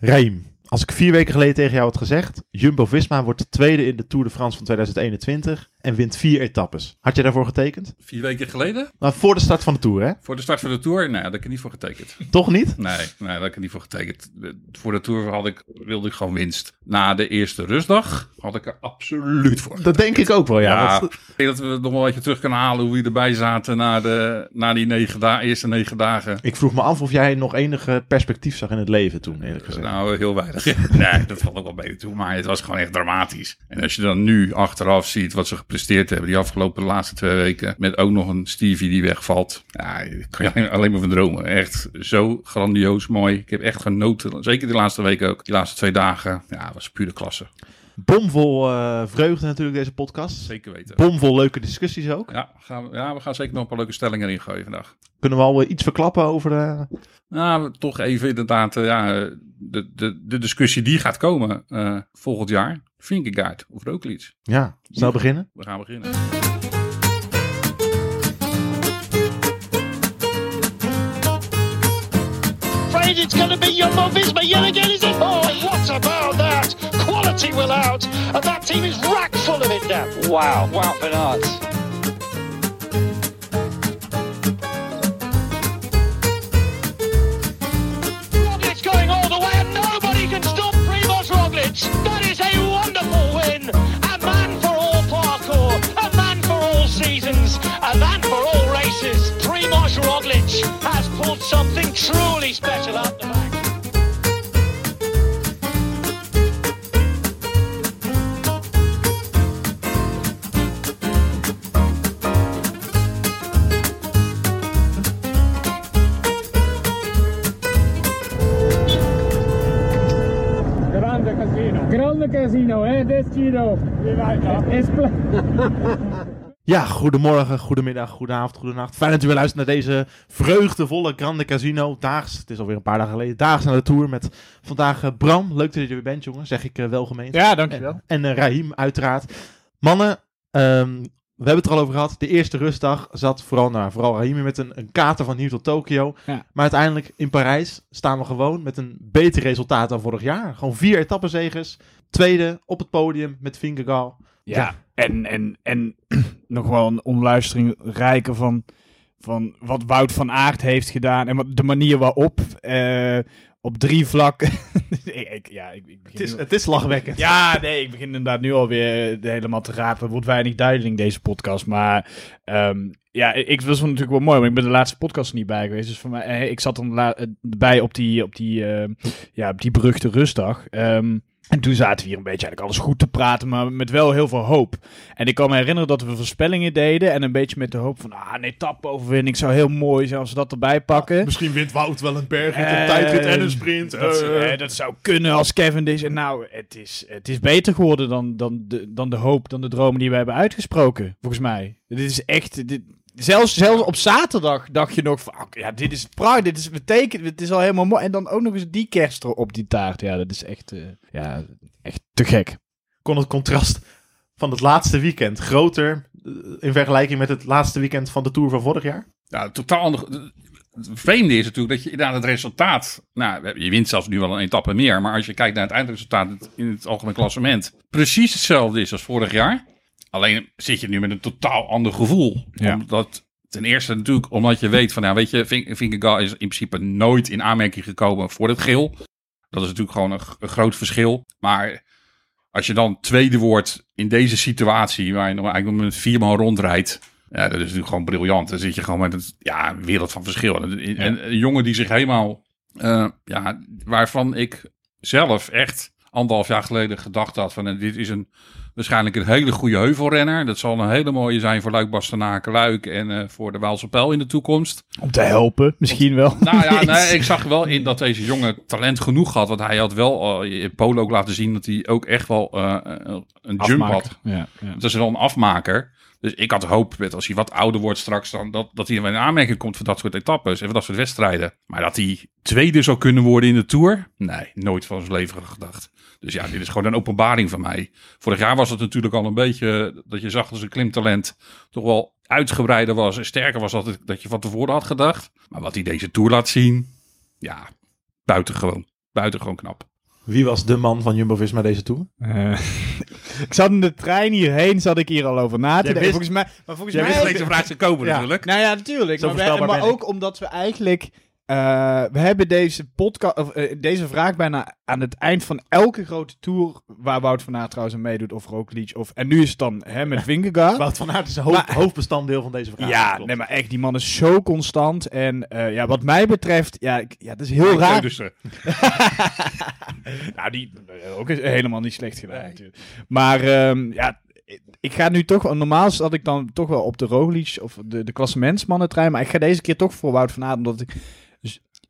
Reim, als ik vier weken geleden tegen jou had gezegd, Jumbo-Visma wordt de tweede in de Tour de France van 2021 en wint vier etappes. Had je daarvoor getekend? Vier weken geleden? Nou, voor de start van de Tour, hè? Voor de start van de Tour? Nee, daar heb ik niet voor getekend. Toch niet? Nee, nee daar heb ik niet voor getekend. Voor de Tour had ik, wilde ik gewoon winst. Na de eerste rustdag had ik er absoluut voor Dat denk ik ook wel, ja. Ja, Want- ik denk dat we nog wel een beetje terug kunnen halen hoe we erbij zaten na, de, na die negen da eerste negen dagen. ik vroeg me af of jij nog enige perspectief zag in het leven toen, eerlijk gezegd. Nou, heel weinig. nee, dat valt ook wel beter toe. Maar het was gewoon echt dramatisch. En als je dan nu achteraf ziet wat ze gepresteerd hebben die afgelopen laatste twee weken. Met ook nog een Stevie die wegvalt. Ja, daar kan je alleen, maar van dromen. Echt zo grandioos mooi. Ik heb echt genoten. Zeker die laatste weken ook. Die laatste twee dagen. Ja, was pure klasse. Bomvol eh, vreugde natuurlijk deze podcast. Zeker weten. Bomvol leuke discussies ook. Ja, gaan we, ja, we gaan zeker nog een paar leuke stellingen erin gooien vandaag. Kunnen we al eh, iets verklappen over de... Nou, toch even inderdaad, eh, ja, de, de, de discussie die gaat komen eh, volgend jaar. Vinkegaard of Roglic. Ja, snel beginnen. We gaan beginnen. afraid it's going to be Jumbo Visma yet again, is it? Oh, what about that? Quality will out, and that team is rack full of it now. Wow, wow, van something truly special out the back. Grande casino. Grande casino, hè? Dit Giro. Ja, goedemorgen, goedemiddag, goedenavond, goedenacht. Fijn dat u weer luistert naar deze vreugdevolle Grande Casino. Daags, het is alweer een paar dagen geleden, daags naar de Tour met vandaag eh, Bram. Leuk dat je er weer bent, jongen, zeg ik eh, welgemeend. Ja, dankjewel. En eh Rahim, uiteraard. Mannen, ehm, we hebben het er al over gehad. De eerste rustdag zat vooral, nou, vooral Rahim met een, een kater van hier tot Tokio. Ja. Maar uiteindelijk in Parijs staan we gewoon met een beter resultaat dan vorig jaar. Gewoon vier etappenzegers. Tweede op het podium met Vingegaard. Ja, en, en, en nog wel een omluistering rijker van, van wat Wout van Aert heeft gedaan. En wat, de manier waarop. eh, op drie vlakken. ik, ja, ik, Het is, het is lachwekkend. Ja, nee, ik begin inderdaad nu alweer eh, helemaal te rapen. Het wordt weinig duidelijk deze podcast. Maar ehm, ja, ik was natuurlijk wel mooi, maar ik ben de laatste podcast er niet bij geweest. Dus voor mij, eh, ik zat eh, bij op die, op die, ja, op die beruchte rustdag. Ehm, en toen zaten we hier een beetje eigenlijk alles goed te praten, maar met wel heel veel hoop. En ik kan me herinneren dat we voorspellingen deden en een beetje met de hoop van, ah, een etappe-overwinning zou heel mooi zijn als we dat erbij pakken. Misschien wint Wout wel een berg, Eh, Dat, eh, dat zou kunnen als Cavendish. En nou, het is, het is beter geworden dan, dan, de, dan de hoop, dan de dromen die we hebben uitgesproken, volgens mij. Dit is echt... Dit, zelfs, zelfs op zaterdag dacht je nog van, oké, ja, dit is prachtig, dit is betekent, het is al helemaal mooi. En dan ook nog eens die kerst er op die taart. Ja, dat is echt, eh, ja, echt te gek. kon het contrast van het laatste weekend groter eh, in vergelijking met het laatste weekend van de Tour van vorig jaar? Ja, totaal ander. Het vreemde is natuurlijk dat je inderdaad het resultaat. Nou, je wint zelfs nu wel een etappe meer. Maar als je kijkt naar het eindresultaat in het algemeen klassement. precies hetzelfde is als vorig jaar. Alleen zit je nu met een totaal ander gevoel. Ja. Omdat. Ten eerste natuurlijk omdat je weet van, ja, weet je, Vin- Vingegaard is in principe nooit in aanmerking gekomen voor het geel. Dat is natuurlijk gewoon een, groot verschil. Maar als je dan tweede wordt in deze situatie, waar je nog eigenlijk met vier man rondrijdt. Ja, dat is natuurlijk gewoon briljant. Dan zit je gewoon met een ja, wereld van verschil. En, en een jongen die zich helemaal, eh, ja, waarvan ik zelf echt anderhalf jaar geleden gedacht had van, eh, dit is een waarschijnlijk een hele goede heuvelrenner. Dat zal een hele mooie zijn voor Luik, Bastenaken, Luik en eh, voor de Waalse Pijl in de toekomst. Om te helpen, misschien wel. Nou ja, nee, ik zag wel in dat deze jongen talent genoeg had. Want hij had wel al in Polo ook laten zien dat hij ook echt wel eh, een jump had. Ja, ja. Dat is wel een afmaker. Dus ik had hoop met als hij wat ouder wordt straks, dan dat, dat hij in aanmerking komt voor dat soort etappes en voor dat soort wedstrijden. Maar dat hij tweede zou kunnen worden in de Tour? Nee, nooit van zijn leven gedacht. Dus ja, dit is gewoon een openbaring van mij. Vorig jaar was het natuurlijk al een beetje dat je zag dat zijn klimtalent toch wel uitgebreider was en sterker was dan dat je van tevoren had gedacht. Maar wat hij deze Tour laat zien, ja, buitengewoon. buitengewoon knap. Wie was de man van Jumbo-Visma deze Tour? Eh, ik zat in de trein hierheen, zat ik hier al over na te denken. wist- Volgens mij, maar volgens Jij mij... wist deze vraag te kopen Ja. natuurlijk. Nou ja, natuurlijk. Zo Maar, ook omdat we eigenlijk... eh, we hebben deze, podcast, of, eh, deze vraag bijna aan het eind van elke grote tour... waar Wout van Aert trouwens aan meedoet, of Roglic, of... En nu is het dan hè, met Vingegaard. Wout van Aert is een hoofd- Maar- hoofdbestanddeel van deze vraag. Ja, Klopt. nee, maar echt, die man is zo constant. En eh, ja, wat mij betreft, ja, ik, ja, het is heel raar. Nou, die ook is helemaal niet slecht gedaan natuurlijk. Maar ehm, ja, ik ga nu toch, normaal zat ik dan toch wel op de Roglic of de, de klassementsmannen trein, maar ik ga deze keer toch voor Wout van Aert, omdat ik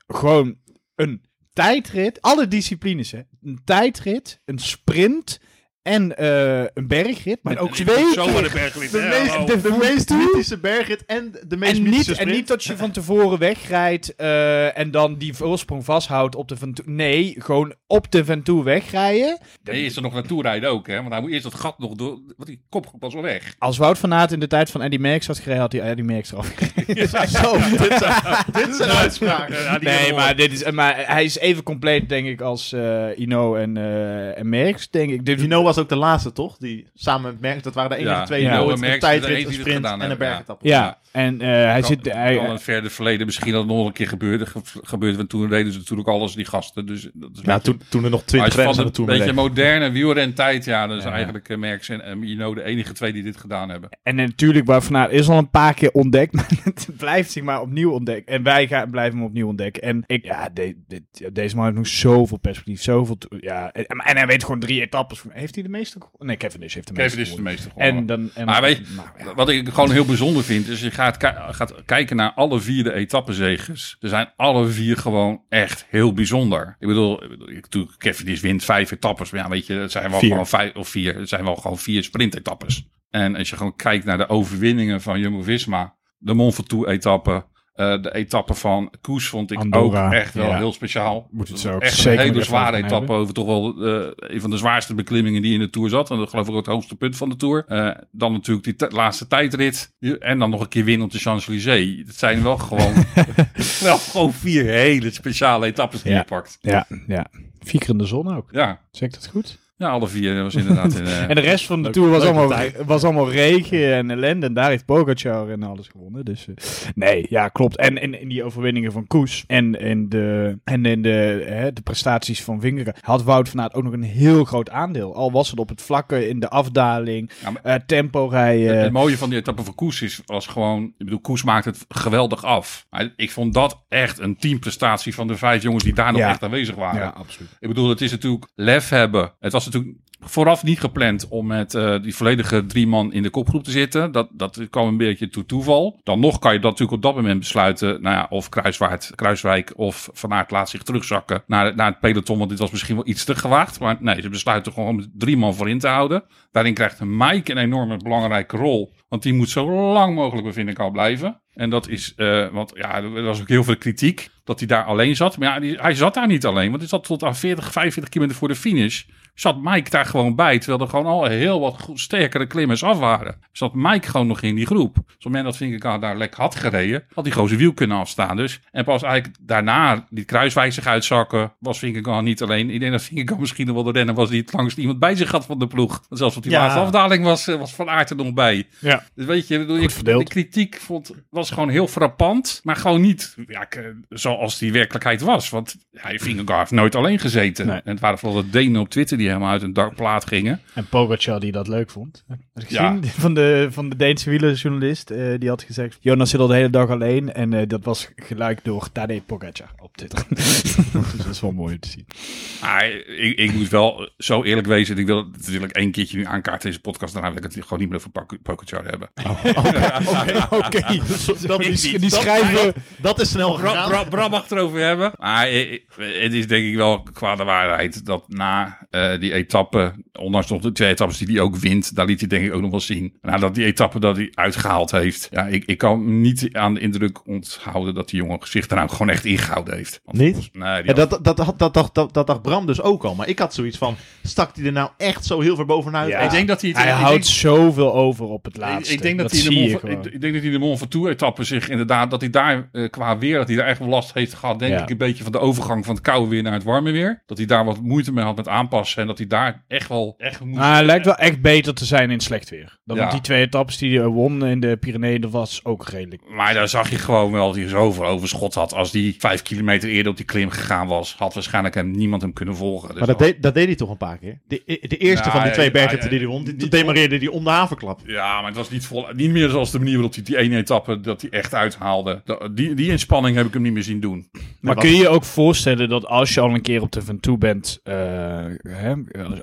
gewoon een tijdrit, alle disciplines hè, een tijdrit, een sprint en eh, een bergrit, maar ook twee de bergrit, De, hè, meest, de, de meest mythische bergrit en de meest En mythische niet, en niet dat je van tevoren wegrijdt eh, en dan die voorsprong vasthoudt op de Ventoux. Nee, gewoon op de Ventoux wegrijden. Nee, is er nog naartoe rijden ook, hè? Want hij moet eerst dat gat nog door. Want die kop pas wel weg. Als Wout van Aert in de tijd van Eddie Merckx had gereden, had hij Eddie Merckx eraf gereden. Zo, dit zijn, dit zijn uitspraken. Ja, die nee, maar, dit is, maar hij is even compleet, denk ik, als eh Ino en, eh en Merckx, denk ik. Dit, Dino was ook de laatste, toch? Die samen met Merckx, dat waren de enige Ja, twee ja. die Dino ooit en een tijdrit, enige een die het sprint gedaan en een hebben, ja. bergetappe. ja, en eh, hij Kan- zit... Hij, Al een verder verleden misschien dat het nog een keer gebeurde. ge- gebeurde want toen deden ze natuurlijk alles, die gasten. Dus dat is een Ja, beetje- toen, toen er nog twintig renners van aan de de Tour beetje moderne wielrentijd, ja, dat is Ja. eigenlijk uh, Merckx en uh, Mino de enige twee die dit gedaan hebben. En natuurlijk, Wout van Aert is al een paar keer ontdekt, maar het blijft zich maar opnieuw ontdekken. En wij gaan, blijven hem opnieuw ontdekken. En ik, ja, de- dit- ja, deze man heeft nog zoveel perspectief, zoveel... Ja, en, en hij weet gewoon drie etappes. Heeft hij de meeste? Nee, Cavendish heeft de meeste Kevin is de meeste. En dan... En Maar weet- nou, ja. Wat ik gewoon heel bijzonder vind, is je gaat, gaat kijken naar alle vier de etappenzegers. Ze zijn alle vier gewoon echt heel bijzonder. Ik bedoel, natuurlijk, Kevin is wint vijf etappes. Maar ja, weet je, het zijn wel Vier. gewoon vijf of vier. Het zijn wel gewoon vier sprintetappes. En als je gewoon kijkt naar de overwinningen van Jumbo-Visma, de Mont Ventoux-etappe, eh, de etappe van Koes vond ik Andorra, ook echt wel ja. heel speciaal. Moet het zo echt zeker een hele zware etappe hebben. over toch wel eh, een van de zwaarste beklimmingen die in de Tour zat. En dat geloof ik ook het hoogste punt van de Tour. Eh, dan natuurlijk die laatste tijdrit. En dan nog een keer winnen op de Champs-Élysées. Het zijn wel gewoon, wel gewoon vier hele speciale etappes die Ja. je pakt. Ja, ja. Vier keer in de zon ook. Ja, Zeg ik dat goed? Ja alle vier was inderdaad... In, eh, En de rest van de Leuk- Tour was allemaal, tijd. was allemaal regen en ellende. En daar heeft Pogacar en alles gewonnen. Dus eh, nee, ja, klopt. En in, in die overwinningen van Koes en in de, en in de, hè, de prestaties van Vingegaard had Wout van Aert ook nog een heel groot aandeel. Al was het op het vlakke, in de afdaling, Ja, maar- eh, tempo rijden. Het mooie van die etappe van Koes is, was gewoon... Ik bedoel, Koes maakt het geweldig af. Maar ik vond dat echt een teamprestatie van de vijf jongens die daar nog Ja. echt aanwezig waren. ja, absoluut. Ik bedoel, het is natuurlijk lef hebben. Het was natuurlijk vooraf niet gepland om met eh, die volledige drie man in de kopgroep te zitten. Dat, dat kwam een beetje toe toeval. Dan nog kan je dat natuurlijk op dat moment besluiten. Nou ja, of Kruiswaard, Kruiswijk of Van Aert laat zich terugzakken naar, naar het peloton. Want dit was misschien wel iets te gewaagd. Maar nee, ze besluiten gewoon om drie man voorin te houden. Daarin krijgt Mike een enorme belangrijke rol. Want die moet zo lang mogelijk bevinden kan blijven. En dat is, eh, want ja, er was ook heel veel kritiek dat hij daar alleen zat. Maar ja, hij zat daar niet alleen, want hij zat tot aan 40, 45 kilometer voor de finish. Zat Mike daar gewoon bij, terwijl er gewoon al heel wat sterkere klimmers af waren. Zat Mike gewoon nog in die groep. Op het moment dat Vingegaard daar lekker had gereden, had die gozer wiel kunnen afstaan. Dus. En pas eigenlijk daarna die kruiswijk zich uitzakken, was Vingegaard niet alleen. Ik denk dat Vingegaard misschien wel de renner was die het langst iemand bij zich had van de ploeg. Want zelfs op die Ja. laatste afdaling was, eh, was Van Aert er nog bij. Ja. Dus weet je, ik de kritiek vond, was gewoon heel frappant. Maar gewoon niet ja, zoals die werkelijkheid was. Want hij Vingegaard heeft nooit alleen gezeten. Nee. En het waren vooral de Denen op Twitter die helemaal uit een dak plaat gingen. En Pogacar die dat leuk vond. Had ik Ja. gezien van de, van de Deense wielerjournalist. eh, die had gezegd, Jonas zit al de hele dag alleen. En eh, dat was gelijk door Tadej Pogacar op Twitter. dus dat is wel mooi om te zien. Maar ik, ik moet wel zo eerlijk wezen. Ik wil het natuurlijk één keertje nu aankaarten deze podcast. Daarna wil ik het gewoon niet meer over Pogacar hebben. Oké, oké. Dat Die, die schrijven... Dat is snel Bra, gegaan. Bra, Bram mag het erover hebben. Maar het is denk ik wel qua de waarheid dat na eh, die etappe, ondanks nog de twee etappes die hij ook wint, daar liet hij denk ik ook nog wel zien. Nadat die etappe dat hij uitgehaald heeft. Ja, ik, ik kan niet aan de indruk onthouden dat die jongen zich daar nou gewoon echt ingehouden heeft. Want Niet? Nee, die Ja, had- dat, dat, dat, dat, dat, dat, dat dacht Bram dus ook al. Maar ik had zoiets van, stak hij er nou echt zo heel ver bovenuit? Ja. Ik denk dat hij het Hij ik houdt denk- zoveel over op het laatste. ik denk dat, dat hij de Mont gewoon. ik, ik denk dat hij de Mont Ventoux etappe zich inderdaad dat hij daar eh, qua weer dat hij daar echt wel last heeft gehad, denk Ja. ik, een beetje van de overgang van het koude weer naar het warme weer. Dat hij daar wat moeite mee had met aanpassen. En dat hij daar echt wel echt moest... Maar hij lijkt wel echt beter te zijn in slecht weer. Dan Ja. want die twee etappes die hij won in de Pyreneeën, dat was ook redelijk. Maar daar zag je gewoon wel dat hij zoveel overschot had. Als die vijf kilometer eerder op die klim gegaan was, had waarschijnlijk hem, niemand hem kunnen volgen. Dus Maar dat, deed, dat deed hij toch een paar keer? De, de eerste Ja, van die twee ja, bergen die hij won, die, toen demareerde hij om de havenklap. Ja, maar het was niet, vol, niet meer zoals de manier waarop hij die ene etappe dat hij echt uithaalde. Die, die inspanning heb ik hem niet meer zien doen. Maar kun je je ook voorstellen dat als je al een keer op de Ventoux bent, eh, hè,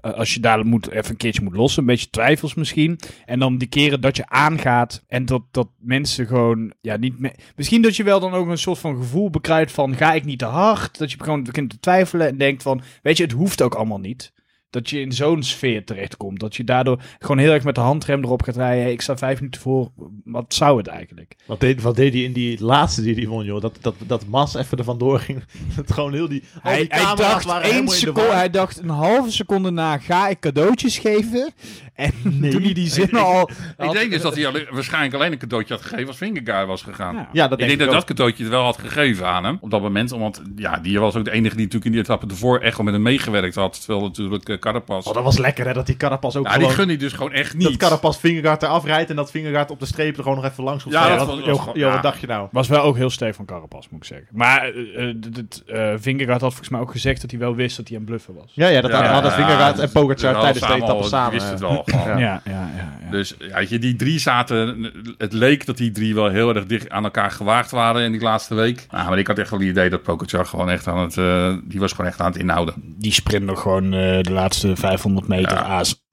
als je daar moet, even een keertje moet lossen, een beetje twijfels misschien, en dan die keren dat je aangaat en dat, dat mensen gewoon, ja, niet misschien dat je wel dan ook een soort van gevoel bekruidt van, ga ik niet te hard? Dat je gewoon begint te twijfelen en denkt van, weet je, het hoeft ook allemaal niet. Dat je in zo'n sfeer terechtkomt. Dat je daardoor gewoon heel erg met de handrem erop gaat rijden. Hey, ik sta vijf minuten voor. Wat zou het eigenlijk? Wat deed, wat deed hij in die laatste die hij won, joh? Dat, dat, dat Mas even ervan doorging. Dat gewoon heel die, al Hij, die hij camera's dacht één seconde, hij dacht een halve seconde na, ga ik cadeautjes geven? En Nee. toen hij die zin al... Ik denk dus dat hij alleen- waarschijnlijk alleen een cadeautje had gegeven als Vingegaard was gegaan. Ja. Ja, dat ik denk denk dat ook. dat cadeautje het wel had gegeven aan hem op dat moment. Want ja, die was ook de enige die natuurlijk in die etappe ervoor echt wel met hem meegewerkt had. Terwijl natuurlijk uh, Carapaz... Oh, dat was lekker, hè? Dat die Carapaz ook ja, die gewoon... gun hij dus gewoon echt niet. Dat Carapaz Vingegaard eraf rijdt en dat Vingegaard op de streep er gewoon nog even langs hoeft Ja, te dat rijden. was- Joh, was- joh, ja. wat dacht je nou? Was wel ook heel sterk van Carapaz, moet ik zeggen. Maar eh, eh, dit, eh, Vingegaard had volgens mij ook gezegd dat hij wel wist dat hij een bluffer was. Ja, ja, dat Ja, hadden ja, Vingegaard ja, en Pogacar wel tijdens de etappe al, samen. Wist het eh, wel gewoon. Ja. Ja, ja. Dus ja, weet je, die drie zaten. Het leek dat die drie wel heel erg dicht aan elkaar gewaagd waren in die laatste week. Nou, maar ik had echt wel het idee dat Pogacar gewoon echt aan het. eh, die was gewoon echt aan het inhouden. die sprint nog gewoon eh, de laatste 500 meter Ja. a's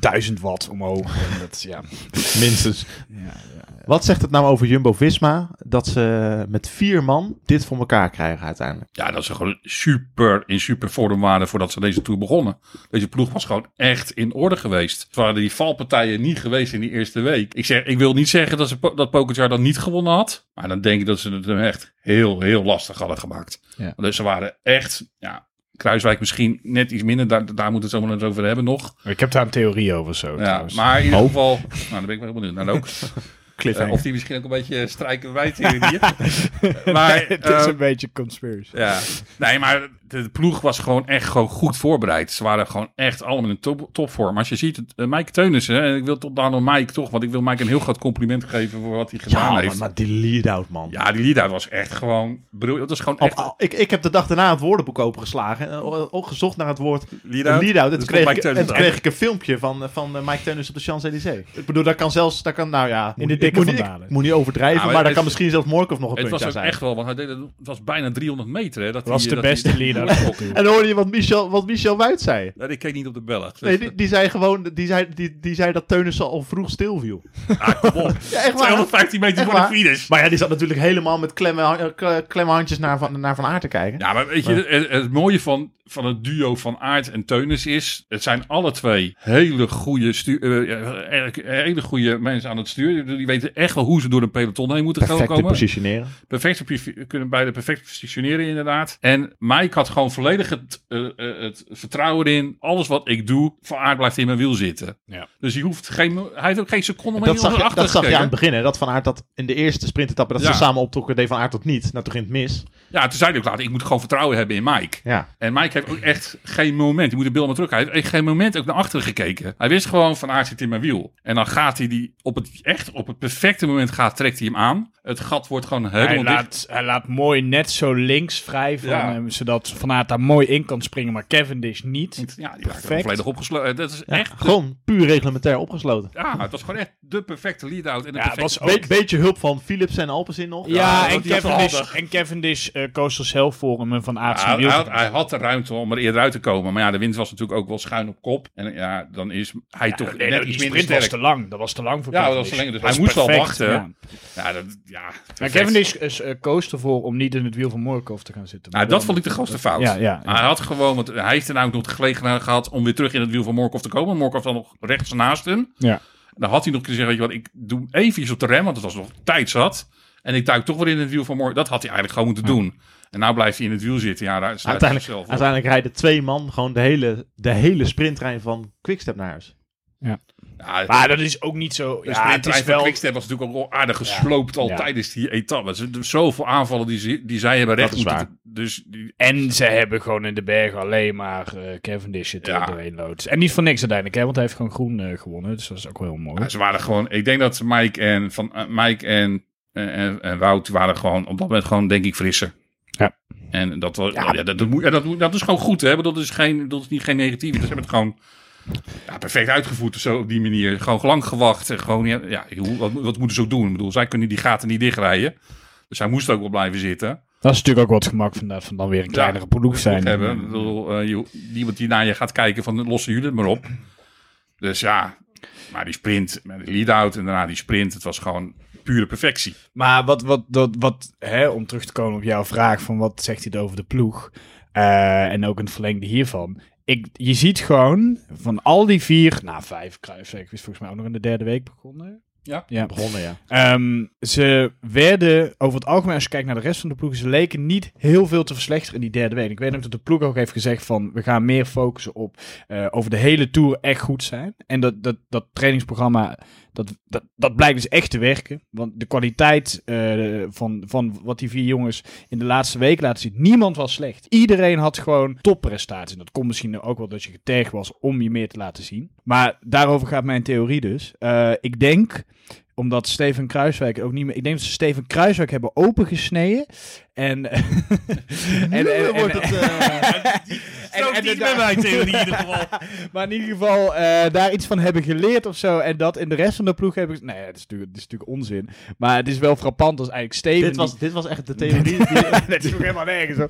1000 watt omhoog. En dat, ja. Minstens. Ja, ja. Wat zegt het nou over Jumbo-Visma dat ze met vier man dit voor elkaar krijgen uiteindelijk? Ja, dat ze gewoon super in super vorm waren voordat ze deze tour begonnen. Deze ploeg was gewoon echt in orde geweest. Het waren die valpartijen niet geweest in die eerste week. Ik, zeg, ik wil niet zeggen dat, ze, dat Pogacar dan niet gewonnen had. Maar dan denk ik dat ze het hem echt heel, heel lastig hadden gemaakt. Ja. Dus ze waren echt, ja, Kruiswijk misschien net iets minder. Daar, daar moeten we het zo maar eens over hebben nog. Ik heb daar een theorie over zo. Ja, trouwens. maar in ieder geval, nou, daar ben ik wel heel benieuwd naar ook. Eh, of die misschien ook een beetje strijken bij theorie. maar het is eh, een beetje conspiracy. ja, nee, maar de, ploeg was gewoon echt gewoon goed voorbereid. Ze waren gewoon echt allemaal in top, topvorm. Als je ziet, het, uh, Mike Teunissen, en ik wil tot daar nog Mike toch, want ik wil Mike een heel groot compliment geven voor wat hij gedaan ja, maar, heeft. maar die lead-out, man. Ja, die lead was echt gewoon, dat was gewoon echt ik, ik heb de dag daarna het woordenboek opengeslagen en eh, ook gezocht naar het woord lead-out. lead-out. En Dat kreeg, ik, en Teunissen. toen kreeg ik een filmpje van, eh, van eh, Mike Teunis op de Champs-Élysées. Ik bedoel, daar kan zelfs, daar kan, nou ja, moet, de ik- dikke ik moet, ik moet niet overdrijven, Ja, maar maar, daar het- kan misschien zelfs Morkov nog een Het puntje was aan ook zijn. echt wel, want hij deed het, het was bijna 300 meter. Hè, dat was de dat hij- lead-out. En dan hoorde je wat Michel, wat Michel Wuit zei. Nee, ik keek niet op de bellen. Dus, Nee, die, die zei gewoon, die zei, die, die zei dat Teunissen al vroeg stilviel. ah, kom op. Ja, echt waar. 215 meter Echt voor de finish. Maar ja, die zat natuurlijk helemaal met klemme, eh, kle- klemme handjes naar Van, naar van Aert te kijken. Ja, maar weet je, het, het mooie van, van het duo van Aert en Teunis is... het zijn alle twee hele goede, eh, eh, hele goede mensen aan het stuur. Die weten echt wel hoe ze door een peloton heen moeten Perfect te komen. positioneren. Perfect, op- kunnen beide perfect positioneren inderdaad. En Mike had gewoon volledig het, eh, het vertrouwen in... alles wat ik doe, van Aert blijft in mijn wiel zitten. Ja. Dus hij, hoeft geen, hij heeft ook geen seconde meer Dat zag, je, achter dat zag je aan het begin, hè, dat Van Aert dat in de eerste sprintetappe dat Ja. ze samen optrokken, deed Van Aert tot niet. Nou, toen ging het mis. Ja, toen zei hij ook later, ik moet gewoon vertrouwen hebben in Mike. Ja. En Mike heeft ook echt geen moment. Je moet de beeld maar terug. Hij heeft geen moment ook naar achteren gekeken. Hij wist gewoon van Aert zit in mijn wiel. En dan gaat hij die op het echt op het perfecte moment gaat, trekt hij hem aan. Het gat wordt gewoon Hij helemaal dicht. laat, hij laat mooi net zo links vrij van Ja. hem, zodat Van Aert daar mooi in kan springen, maar Cavendish niet. Ja, die Perfect. volledig opgesloten. Dat is Ja, echt. Gewoon puur reglementair opgesloten. Ja, het was gewoon echt de perfecte lead-out. En de Ja, het perfecte- was ook- Be- beetje hulp van Philips en Alpecin nog. Ja, Ja, en, Cavendish, en Cavendish eh, koos er zelf voor om hem van Aert hij, had, hij had de ruimte om er eerder uit te komen. Maar ja, de wind was natuurlijk ook wel schuin op kop. En ja, dan is hij toch Nee, net die iets minder sprint was te lang. Dat was te lang voor Ja, dat was te lang, dus hij moest al wachten. ja. Ja, dat, ja, Maar. Cavendish is, eh, koos ervoor om niet in het wiel van Morkov te gaan zitten. Nou, dat vond ik de grootste fout. Ja, ja, ja. Hij had gewoon, want hij heeft er namelijk nog de gelegenheid gehad om weer terug in het wiel van Morkov te komen. Morkov dan nog rechts naast hem. Ja. Dan had hij nog kunnen zeggen, weet je wat, ik doe even op de rem, want het was nog tijd zat. En ik duik toch weer in het wiel van Morkov. Dat had hij eigenlijk gewoon moeten doen. En nou blijft hij in het wiel zitten. Ja, daar Uiteindelijk, uiteindelijk rijden twee man gewoon de hele, de hele sprinttrein van Quickstep naar huis. Ja, Maar dat is ook niet zo... de Ja, het is wel... Quickstep was natuurlijk ook wel aardig gesloopt al Ja. tijdens die etappe. Er zijn zoveel aanvallen die, ze- die zij hebben recht Dat moeten- Dus die, En ze hebben gewoon in de bergen alleen maar eh Cavendish het Ja. er doorheen loods. En niet voor niks uiteindelijk, hè, want hij heeft gewoon groen eh, gewonnen. Dus dat is ook wel heel mooi. ja, ze waren gewoon... Ik denk dat Mike en, van, eh, Mike en, en, en Wout waren gewoon op dat moment gewoon, denk ik, frisser. Ja. En dat, was, Ja. ja, dat, dat, moet- ja, dat, dat is gewoon goed, hè? Dat is, geen, dat is niet geen negatief. Ze hebben het gewoon ja, perfect uitgevoerd, zo op die manier. Gewoon lang gewacht. En gewoon, ja, wat, wat moeten ze ook doen? Ik bedoel, zij kunnen die gaten niet dichtrijden. Dus hij moest ook wel blijven zitten. Dat is natuurlijk ook wat gemak van, dat, van dan weer een kleinere ploeg zijn. Hebben. Ik bedoel, eh, je- niemand die naar je gaat kijken van lossen jullie het maar op. Dus ja, maar die sprint, met de lead-out en daarna die sprint, het was gewoon pure perfectie. Maar wat, wat, dat, wat hè, om terug te komen op jouw vraag van wat zegt hij over de ploeg? eh, en ook een verlengde hiervan. Ik, je ziet gewoon van al die vier, nou vijf, Kruiswijk is volgens mij ook nog in de derde week begonnen. Ja. ja. Begonnen, ja. Ehm, ze werden over het algemeen, als je kijkt naar de rest van de ploegen, ze leken niet heel veel te verslechteren in die derde week. Ik weet ook dat de ploeg ook heeft gezegd van, we gaan meer focussen op eh, over de hele Tour echt goed zijn. En dat, dat, dat trainingsprogramma, dat, dat, dat blijkt dus echt te werken. Want de kwaliteit eh, van, van wat die vier jongens in de laatste week laten zien, niemand was slecht. Iedereen had gewoon topprestaties. En dat komt misschien ook wel dat je getergd was om je meer te laten zien. Maar daarover gaat mijn theorie dus. Eh, ik denk omdat Steven Kruiswijk ook niet meer. Ik denk dat ze Steven Kruiswijk hebben opengesneden. En. en, en, en, wordt het, en- en- en daar- theorie in ieder geval. maar in ieder geval eh, daar iets van hebben geleerd of zo. En dat in de rest van de ploeg hebben. Nee, het is natuurlijk, het is natuurlijk onzin. Maar het is wel frappant als eigenlijk Steven. dit, was, dit was echt de theorie. Die, dat is ook helemaal nergens. hoor.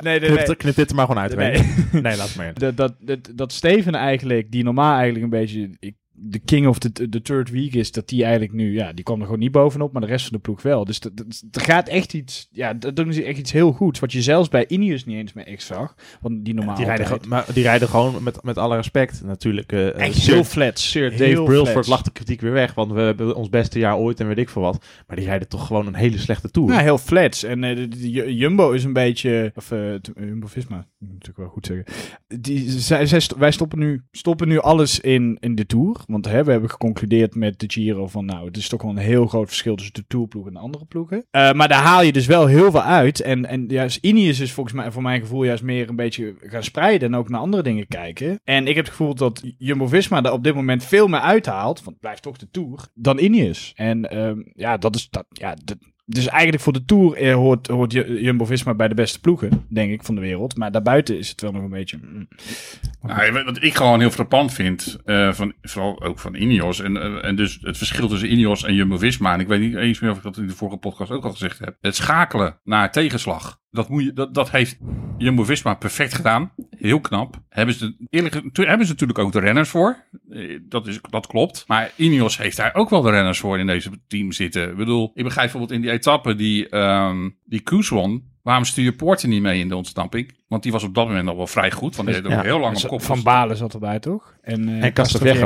Nee, nee, nee. knip, dit er maar gewoon uit. Nee. Nee, nee laat maar in. Dat, dat, dat, dat Steven eigenlijk, die normaal eigenlijk een beetje ik, de king of the, the third week is, dat die eigenlijk nu, ja, die kwam er gewoon niet bovenop, maar de rest van de ploeg wel. Dus er gaat echt iets, ja, dat doen ze echt iets heel goeds, wat je zelfs bij Ineos niet eens meer echt zag. Want die normaal Die rijden, gewoon- maar die rijden gewoon met, met alle respect natuurlijk. eh, echt Sir- heel flats. Sir Heel Dave Brailsford flats. lacht de kritiek weer weg, want we hebben ons beste jaar ooit en weet ik veel wat. Maar die rijden toch gewoon een hele slechte tour. Ja, heel flats. En eh, de, Jumbo is een beetje, of eh, Jumbo-Visma, moet ik wel goed zeggen. Die, zij, wij stoppen nu, stoppen nu alles in, in de Tour. Want hè, we hebben geconcludeerd met de Giro van, nou, het is toch wel een heel groot verschil tussen de Tourploeg en de andere ploegen. Eh, maar daar haal je dus wel heel veel uit. En, en juist Ineos is volgens mij, voor mijn gevoel, juist meer een beetje gaan spreiden en ook naar andere dingen kijken. En ik heb het gevoel dat Jumbo-Visma daar op dit moment veel meer uithaalt, want het blijft toch de Tour, dan Ineos. En ehm, ja, dat is, dat, ja, dat, dus eigenlijk voor de Tour eh, hoort, hoort Ju- Jumbo-Visma bij de beste ploegen, denk ik, van de wereld. Maar daarbuiten is het wel nog een beetje... mm. Wat ik gewoon heel frappant vind, eh, van, vooral ook van Ineos, en, eh, en dus het verschil tussen Ineos en Jumbo-Visma, en ik weet niet eens meer of ik dat in de vorige podcast ook al gezegd heb, het schakelen naar tegenslag, dat, moet je, dat, dat heeft Jumbo-Visma perfect gedaan, heel knap. Hebben ze, eerlijk, hebben ze natuurlijk ook de renners voor, Eh, dat, is, dat klopt, maar Ineos heeft daar ook wel de renners voor in deze team zitten. Ik bedoel, ik begrijp bijvoorbeeld in die etappe die, ehm die Koes won, Waarom stuur je Poorten niet mee in de ontsnapping? Want die was op dat moment nog wel vrij goed. Want die deed ook Ja. heel lang op kop. Van Balen zat erbij, toch? En, eh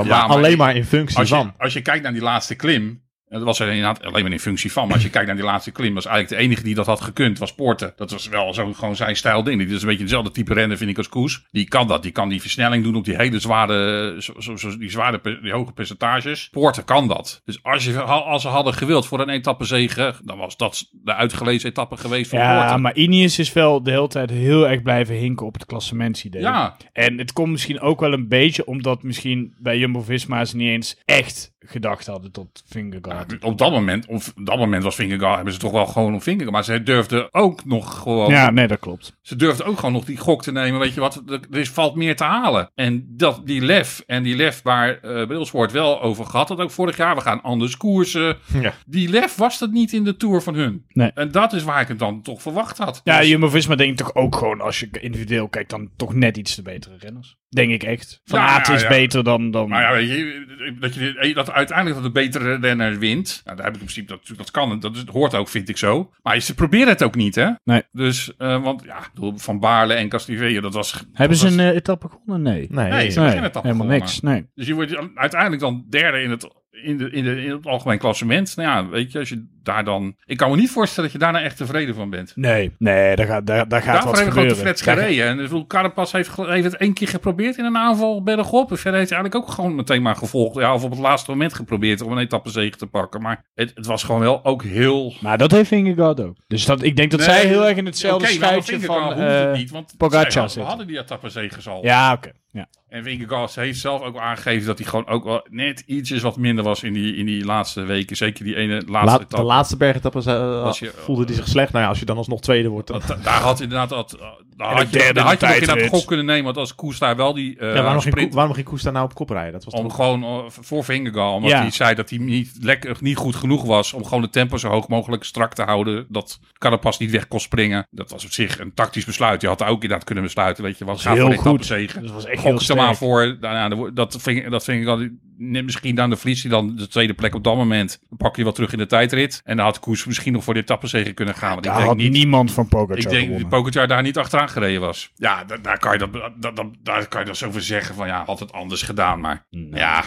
Ja, maar alleen maar in functie Als je, van. als je kijkt naar die laatste klim. Dat was er inderdaad alleen maar in functie van. Maar als je kijkt naar die laatste klim. Was eigenlijk de enige die dat had gekund. Was Poorten. Dat was wel zo, gewoon zijn stijl ding. Dit is een beetje dezelfde type renner vind ik als Koes. Die kan dat. Die kan die versnelling doen op die hele zware. Zo, zo, zo- die zware die hoge percentages. Poorten kan dat. Dus als, je, als ze hadden gewild voor een etappe zegen. Dan was dat de uitgelezen etappe geweest van Ja, Poorten. maar Ineos is wel de hele tijd heel erg blijven hinken op het klassementsidee. Ja, En het komt misschien ook wel een beetje omdat misschien bij Jumbo-Visma ze niet eens echt gedacht hadden tot Vingegaard. Op dat moment, op dat moment was Vingegaard, hebben ze toch wel gewoon op Vingegaard. Maar ze durfden ook nog gewoon Ja, nee, dat klopt. Ze durfde ook gewoon nog die gok te nemen. Weet je wat, er is, valt meer te halen. En dat, die lef, en die lef waar eh Brailsford wel over gehad had ook vorig jaar. We gaan anders koersen. Ja. Die lef was dat niet in de Tour van hun. Nee. En dat is waar ik het dan toch verwacht had. Ja, Dus- Jumbo-Visma denk ik toch ook gewoon, als je individueel kijkt, dan toch net iets de betere renners. Denk ik echt. Van Ja, is ja. beter dan... dan... Maar ja, weet je, dat, je, dat uiteindelijk dat de betere renner wint. Nou, daar heb ik in principe, dat, dat kan, dat, is- dat hoort ook, vind ik zo. Maar ze proberen het ook niet, hè? Nee. Dus, eh, want ja, Van Baarle en Castiveo, dat was... Hebben ze een eh, etappe gewonnen? Nee. Nee, Nee, ze- hebben geen etappe helemaal gewonnen. niks. Nee. Dus je wordt uiteindelijk dan derde in het, in de, in de, in het algemeen klassement. Nou ja, weet je, als je daar dan... Ik kan me niet voorstellen dat je daarna echt tevreden van bent. Nee, nee, daar gaat, daar, daar gaat Daarvoor wat hebben we gewoon gebeuren. gereden. En bedoel, Carapaz heeft, heeft het één keer geprobeerd in een aanval bergop. En verder heeft hij eigenlijk ook gewoon meteen maar gevolgd. Ja, of op het laatste moment geprobeerd om een etappezege te pakken. Maar het, het was gewoon wel ook heel... Maar dat heeft Vingegaard ook. Dus dat, ik denk dat Nee, zij heel erg in hetzelfde maar schuitje van... eh, niet, want Pogacar zit. we hadden die etappezegers al. ja, oké. Ja. En Vingegaard heeft zelf ook aangegeven dat hij gewoon ook wel net ietsjes wat minder was in die, in die laatste weken. Zeker die ene laatste La- de etappe. Laatste bergetappe uh, Als je- voelde hij zich slecht. Nou ja, als je dan alsnog tweede wordt. Dan... Daar had inderdaad dat, daar had je, derde daar had je nog tijdrit. inderdaad gok kunnen nemen. Want als Koes daar wel die eh ja, waarom, ging, sprint Koe- waarom ging Koes daar nou op kop rijden? Dat was om gewoon eh, voor Vingegaard, omdat Ja. hij zei dat hij niet lekker niet goed genoeg was om gewoon de tempo zo hoog mogelijk strak te houden, dat Carapaz niet weg kon springen. Dat was op zich een tactisch besluit. Je had ook inderdaad kunnen besluiten, weet je, wat gaat heel voor de goed. etappezege. Dat was echt heel Gok ze maar voor, nou, de- dat vind, dat vind ik al, net misschien dan de Vries die dan de tweede plek op dat moment, dan pak je wel terug in de tijdrit. En dan had Koes misschien nog voor de etappezege kunnen gaan. Want ik denk had niet, niemand van Pogacar ik denk dat gewonnen. Pogacar daar niet achteraan gereden was. Ja, da- daar kan je dat, dat, dat, daar kan je dat over zeggen van ja, had het anders gedaan. Maar ja,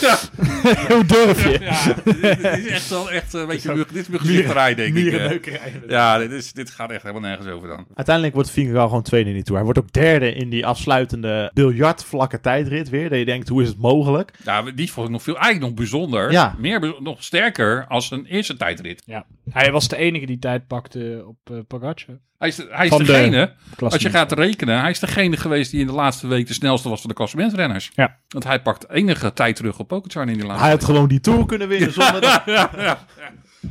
ja, Hoe durf je? ja, dit is echt wel echt een beetje dit is denk ik. eh. Ja, dit, is, dit gaat echt helemaal nergens over dan. Uiteindelijk wordt Vingegaard gewoon tweede in die Tour. Hij wordt ook derde in die afsluitende biljartvlakke tijdrit weer. Dat je denkt, hoe is het mogelijk? Ja, die vond ik nog veel, eigenlijk nog bijzonder. Ja. Meer, nog sterker als een eerste tijdrit. Ja. Hij was de enige die tijd pakte op eh Pogacar. Hij is, de- hij is de degene, als je gaat rekenen, hij is degene geweest die in de laatste week de snelste was van de klassementsrenners. Ja. Want hij pakt enige tijd terug op Pogacar in die laatste Hij had gewoon die Tour kunnen winnen zonder dat... ja, ja, ja.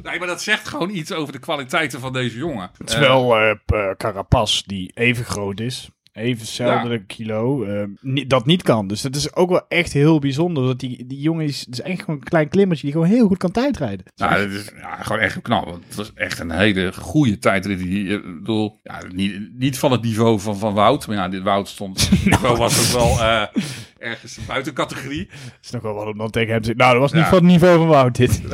Nee, maar dat zegt gewoon iets over de kwaliteiten van deze jongen. Terwijl eh Carapaz, die even groot is, even hetzelfde Ja. kilo, eh, ni- dat niet kan. Dus dat is ook wel echt heel bijzonder. Dat die, die jongen is, is echt gewoon een klein klimmertje die gewoon heel goed kan tijdrijden. Nou, dat is ja, gewoon echt knap. Want het was echt een hele goede tijdrit. Die, eh, bedoel, ja, niet, niet van het niveau van, van Wout. Maar ja, dit Wout stond. wel was ook wel eh, ergens buiten categorie. Is nog wel wat om dan tegen hem te zeggen. Nou, dat was niet Ja. van het niveau van Wout dit.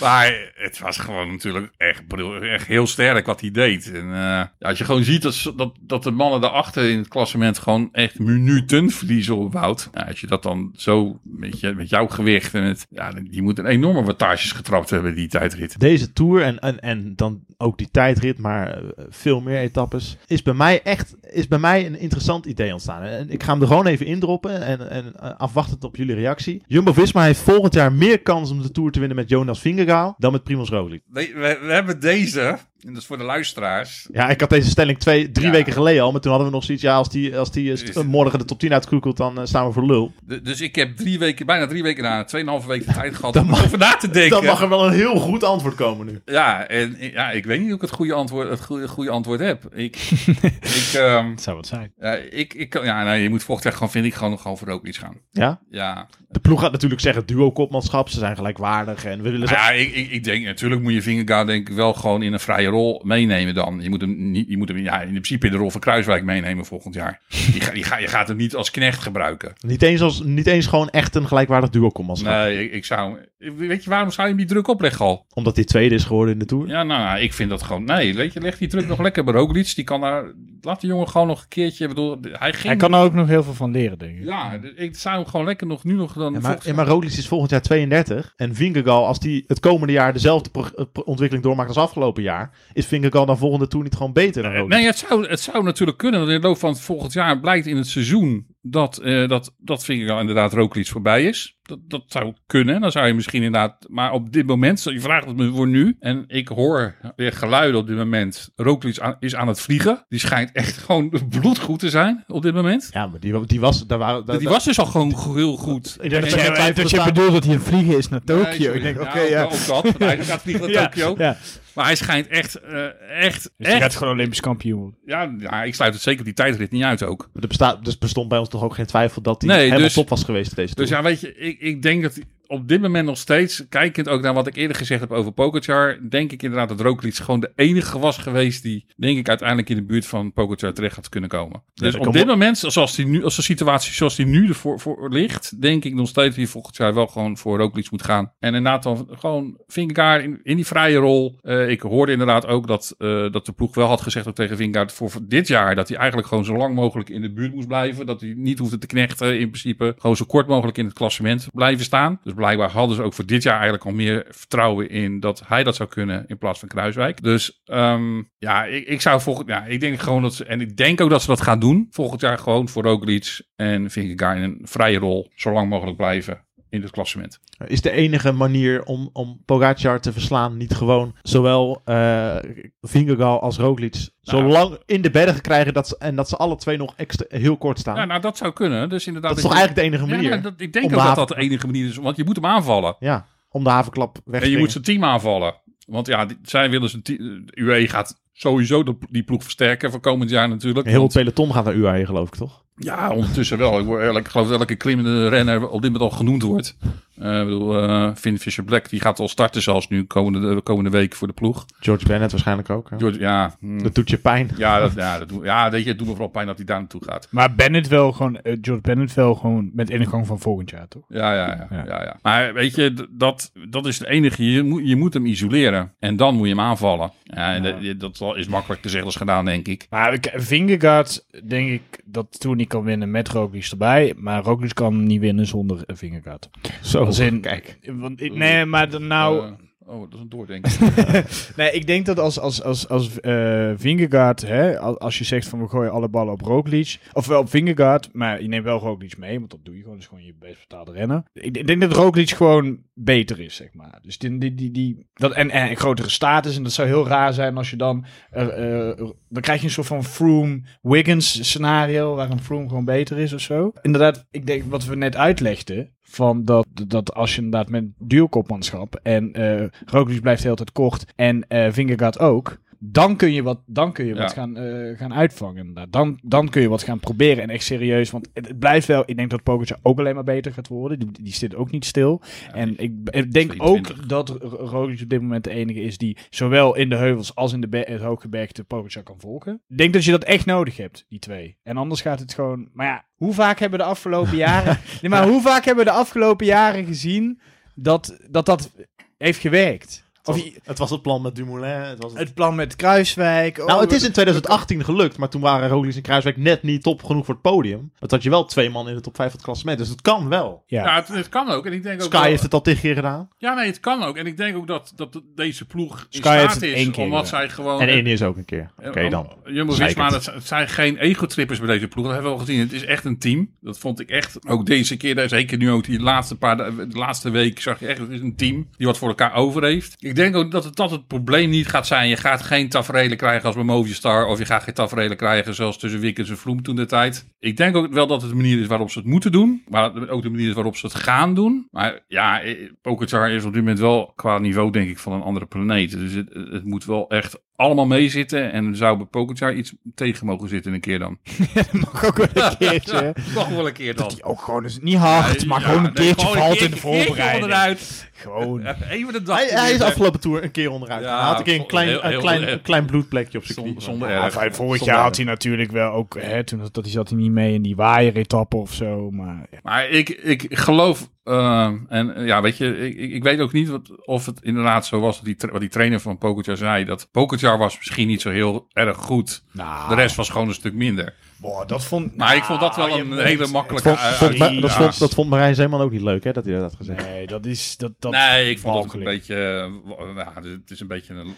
Maar het was gewoon natuurlijk echt, echt heel sterk wat hij deed. En ja, als je gewoon ziet dat, dat, dat de mannen daarachter in het klassement gewoon echt minuten verliezen op Wout. Ja, als je dat dan zo met, je, met jouw gewicht en het, ja, die moeten enorme wattages getrapt hebben die tijdrit. Deze Tour en, en, en dan ook die tijdrit, maar eh, veel meer etappes, is bij mij echt is bij mij een interessant idee ontstaan. En ik ga hem er gewoon even indroppen en, en eh, afwachtend op jullie reactie. Jumbo-Visma heeft volgend jaar meer kans om de Tour te winnen met Jonas Vingegaard dan met Primoz Roglic. We, we, we hebben deze, en dat is voor de luisteraars. Ja, ik had deze stelling twee, drie Ja. weken geleden al, maar toen hadden we nog zoiets, ja, als die, als die het- morgen de top 10 uitkroekelt, dan eh, staan we voor lul. Dus ik heb drie weken, bijna drie weken na, tweeënhalve weken tijd gehad Dan om mag- over na te denken. Dan mag er wel een heel goed antwoord komen nu. Ja, en ja, ik weet niet of ik het goede antwoord, het goede, goede antwoord heb. Ik, ik, ehm, Dat zou wat zijn. ja, ik, ik, ja, nee, je moet volgend gewoon, vind ik, gewoon nog gewoon voor ook iets gaan. Ja? Ja, De ploeg gaat natuurlijk zeggen duo-kopmanschap, ze zijn gelijkwaardig en we willen ze... Nou ja, ik, ik, ik denk, natuurlijk moet je Vingegaard denk ik wel gewoon in een vrije rol meenemen dan. Je moet hem, niet, je moet hem ja, in principe in de rol van Kruiswijk meenemen volgend jaar. Je, ga, je, ga, je gaat hem niet als knecht gebruiken. Niet eens, als, niet eens gewoon echt een gelijkwaardig duo-kopmanschap. Nee, ik, ik zou... Weet je, waarom zou je hem die druk opleggen al? Omdat hij tweede is geworden in de Tour. Ja, nou, nou, ik vind dat gewoon... Nee, weet je, leg die druk nog lekker bij Roglic. Die kan daar... Laat die jongen gewoon nog een keertje... Ik bedoel, hij ging... Hij kan er ook nog heel veel van leren, denk ik. Ja, ik zou hem gewoon lekker nog nu nog dan... Ja, maar, ja, maar Roglic is volgend jaar 32. En Vingegaard, als die het komende jaar dezelfde pro- eh, pro- ontwikkeling doormaakt als afgelopen jaar, is Vingegaard dan volgende Tour niet gewoon beter dan Roglic? Nee, het zou, het zou natuurlijk kunnen. Want in de loop van het volgend jaar blijkt in het seizoen dat, eh dat, dat Vingegaard inderdaad Roglic voorbij is. Dat, dat zou kunnen. Dan zou je misschien inderdaad... Maar op dit moment, je vraagt het me voor nu. En ik hoor weer geluiden op dit moment. Roglic aan- is aan het vliegen. Die schijnt echt gewoon bloedgoed te zijn op dit moment. Ja, maar die, die was... Daar waren, daar- Die was dus al gewoon heel goed. Ik denk dat dat je bedoelt dat hij het vliegen is naar Tokio. ik denk, oké, ja. ja. Ook dat. Hij gaat vliegen naar Ja, Tokio. Maar hij schijnt echt, eh, echt, Dus hij echt... gaat gewoon Olympisch kampioen. Ja, ja, ik sluit het zeker die tijdrit niet uit ook. Er bestaat, dus bestond bij ons toch ook geen twijfel dat hij Nee, helemaal dus- top was geweest deze Tour. Dus ja, weet je, ik, ik denk dat op dit moment nog steeds, kijkend ook naar wat ik eerder gezegd heb over Pogacar, denk ik inderdaad dat Roglic gewoon de enige was geweest die, denk ik, uiteindelijk in de buurt van Pogacar terecht had kunnen komen. Dus op dit moment, zoals, die nu, als de situatie zoals die nu ervoor voor ligt, denk ik nog steeds dat hij volgend jaar wel gewoon voor Roglic moet gaan. En inderdaad dan gewoon Vingegaard in, in die vrije rol. Eh, ik hoorde inderdaad ook dat, eh, dat de ploeg wel had gezegd ook tegen Vingegaard voor, voor dit jaar, dat hij eigenlijk gewoon zo lang mogelijk in de buurt moest blijven. Dat hij niet hoefde te knechten in principe. Gewoon zo kort mogelijk in het klassement blijven staan. Dus blijkbaar hadden ze ook voor dit jaar eigenlijk al meer vertrouwen in dat hij dat zou kunnen in plaats van Kruiswijk. Dus ehm, ja, ik, ik zou volgend ja, ik denk gewoon dat ze, en ik denk ook dat ze dat gaan doen. Volgend jaar gewoon voor Roglic en Vingegaard in een vrije rol zo lang mogelijk blijven in het klassement. Is de enige manier om, om Pogacar te verslaan niet gewoon zowel eh Vingegaard als Roglic zo Nou. lang in de bergen krijgen dat ze, en dat ze alle twee nog extra, heel kort staan? Ja, nou dat zou kunnen. Dus inderdaad. dat is toch eigenlijk de enige Ja, manier? nou, dat, ik denk ook dat dat de enige manier is, want je moet hem aanvallen. Ja, om de havenklap weg te En je moet zijn team aanvallen. Want ja, die- zij willen zijn team. UE gaat sowieso de, die ploeg versterken voor komend jaar natuurlijk. Heel Want- het peloton gaat naar UAE geloof ik toch? Ja, ondertussen wel. Ik, word, ik geloof dat elke klimmende renner op dit moment al genoemd wordt. Eh, ik bedoel, eh Finn Fisher-Black die gaat al starten zelfs nu komende, komende week voor de ploeg. George Bennett waarschijnlijk ook. hè? George, ja, hm, Dat doet je pijn. ja, dat, ja, dat, doet- ja, weet je, het doet me vooral pijn dat hij daar naartoe gaat. Maar Bennett wel gewoon, eh, George Bennett wel gewoon met ingang van volgend jaar, toch? Ja, ja, ja, Ja. ja. ja, Maar weet je, dat, dat is het enige. Je moet, je moet hem isoleren. En dan moet je hem aanvallen. Ja, en dat, is makkelijk gezegd als gedaan, denk ik. Maar Vingegaard denk ik dat Tour niet kan winnen met Roglic erbij. Maar Roglic kan niet winnen zonder eh, Vingegaard. Zo, Als in, kijk. Want, ik- nee, maar dan nou... Eh, oh, dat is een doordenken. Nee, ik denk dat als, als, als, als eh Vingegaard, hè, al- als je zegt van we gooien alle ballen op Roglic, of wel op Vingegaard, maar je neemt wel Roglic mee, want dat doe je gewoon, dat is gewoon je best betaalde renner. Ik, ik denk dat Roglic gewoon beter is, zeg maar. Dus die, die, die, die, dat, en, en een grotere status, en dat zou heel raar zijn als je dan, eh, eh, dan krijg je een soort van Froome-Wiggins scenario, waar een Froome gewoon beter is of zo. Inderdaad, ik denk wat we net uitlegden, van dat, dat als je inderdaad met duurkopmanschap en eh Roglic blijft de hele tijd kort en Vingegaard ook, dan kun je wat, dan kun je Ja. wat gaan, eh, gaan uitvangen. inderdaad. Dan, dan kun je wat gaan proberen en echt serieus, want het, het blijft wel, ik denk dat Pogacar ook alleen maar beter gaat worden. Die, die zit ook niet stil. en ik, ik denk 22. ook dat Roglic op dit moment de enige is die zowel in de heuvels als in de het hooggebergte Pogacar kan volgen. Ik denk dat je dat echt nodig hebt, die twee. En anders gaat het gewoon, maar ja, hoe vaak hebben we de afgelopen jaren, nee, maar hoe vaak hebben we de afgelopen jaren gezien dat dat, dat heeft gewerkt? Of Of je- het was het plan met Dumoulin. Het was het... het plan met Kruiswijk. nou, oh, het is in 2018 gelukt, maar toen waren Roglic en Kruiswijk net niet top genoeg voor het podium. Want had je wel twee man in de top 5 van het klassement, dus het kan wel. Ja. Ja, het, het kan ook. En ik denk ook Sky wel- heeft het al tegen keer gedaan. Ja, nee, het kan ook. En ik denk ook dat, dat deze ploeg in Sky heeft staat het is. één keer omdat zij gewoon... En één is ook een keer. Oké dan. Jumbo-Visma, dat zijn- het zijn geen ego-trippers bij deze ploeg. Dat hebben we al gezien. Het is echt een team. Dat vond ik echt. Ook deze keer, zeker nu ook die laatste paar, de laatste week, zag je echt, het is een team die wat voor elkaar over heeft. Ik denk ook dat het, dat het probleem niet gaat zijn. Je gaat geen tafereelen krijgen als bij Movistar. Of je gaat geen tafereelen krijgen zoals tussen Wickens en Vroom toen de tijd. Ik denk ook wel dat het de manier is waarop ze het moeten doen. Maar ook de manier is waarop ze het gaan doen. Maar ja, eh, Pogacar is op dit moment wel qua niveau denk ik van een andere planeet. Dus het moet wel echt allemaal meezitten. En er zou bij Pogacar iets tegen mogen zitten een keer dan. dat mag ook wel een keertje. Nog wel een keer dan. Die ook gewoon eens niet hard, maar Ja, gewoon een nee, keertje een valt in de voorbereiding. onderuit. Gewoon. Even de dag. Hij, hij is afgelopen tour een keer onderuit. Ja, hij had een keer een klein, heel- heel- een klein, heel- een klein bloedplekje op zijn Zonder- knie. zonder Ja, vorig Zonder jaar had hij natuurlijk wel ook, hè, toen dat hij zat hij niet mee in die waaieretappe of zo, maar. Maar ik, ik geloof, eh, en eh, ja, weet je, ik, ik weet ook niet wat, of het inderdaad zo was, dat die, wat die trainer van Pogacar zei, dat Pogacar was misschien niet zo heel erg goed. Nou, De rest was gewoon een stuk minder. Boah, dat vond... Maar ik vond dat wel Nou, een hele makkelijke Vond, dat, vond, dat vond Marijn Zeeman ook niet leuk, hè, dat hij dat had gezegd. Nee, dat is... Dat, dat, Nee, ik vond het ook een beetje, eh, ja, het is een beetje een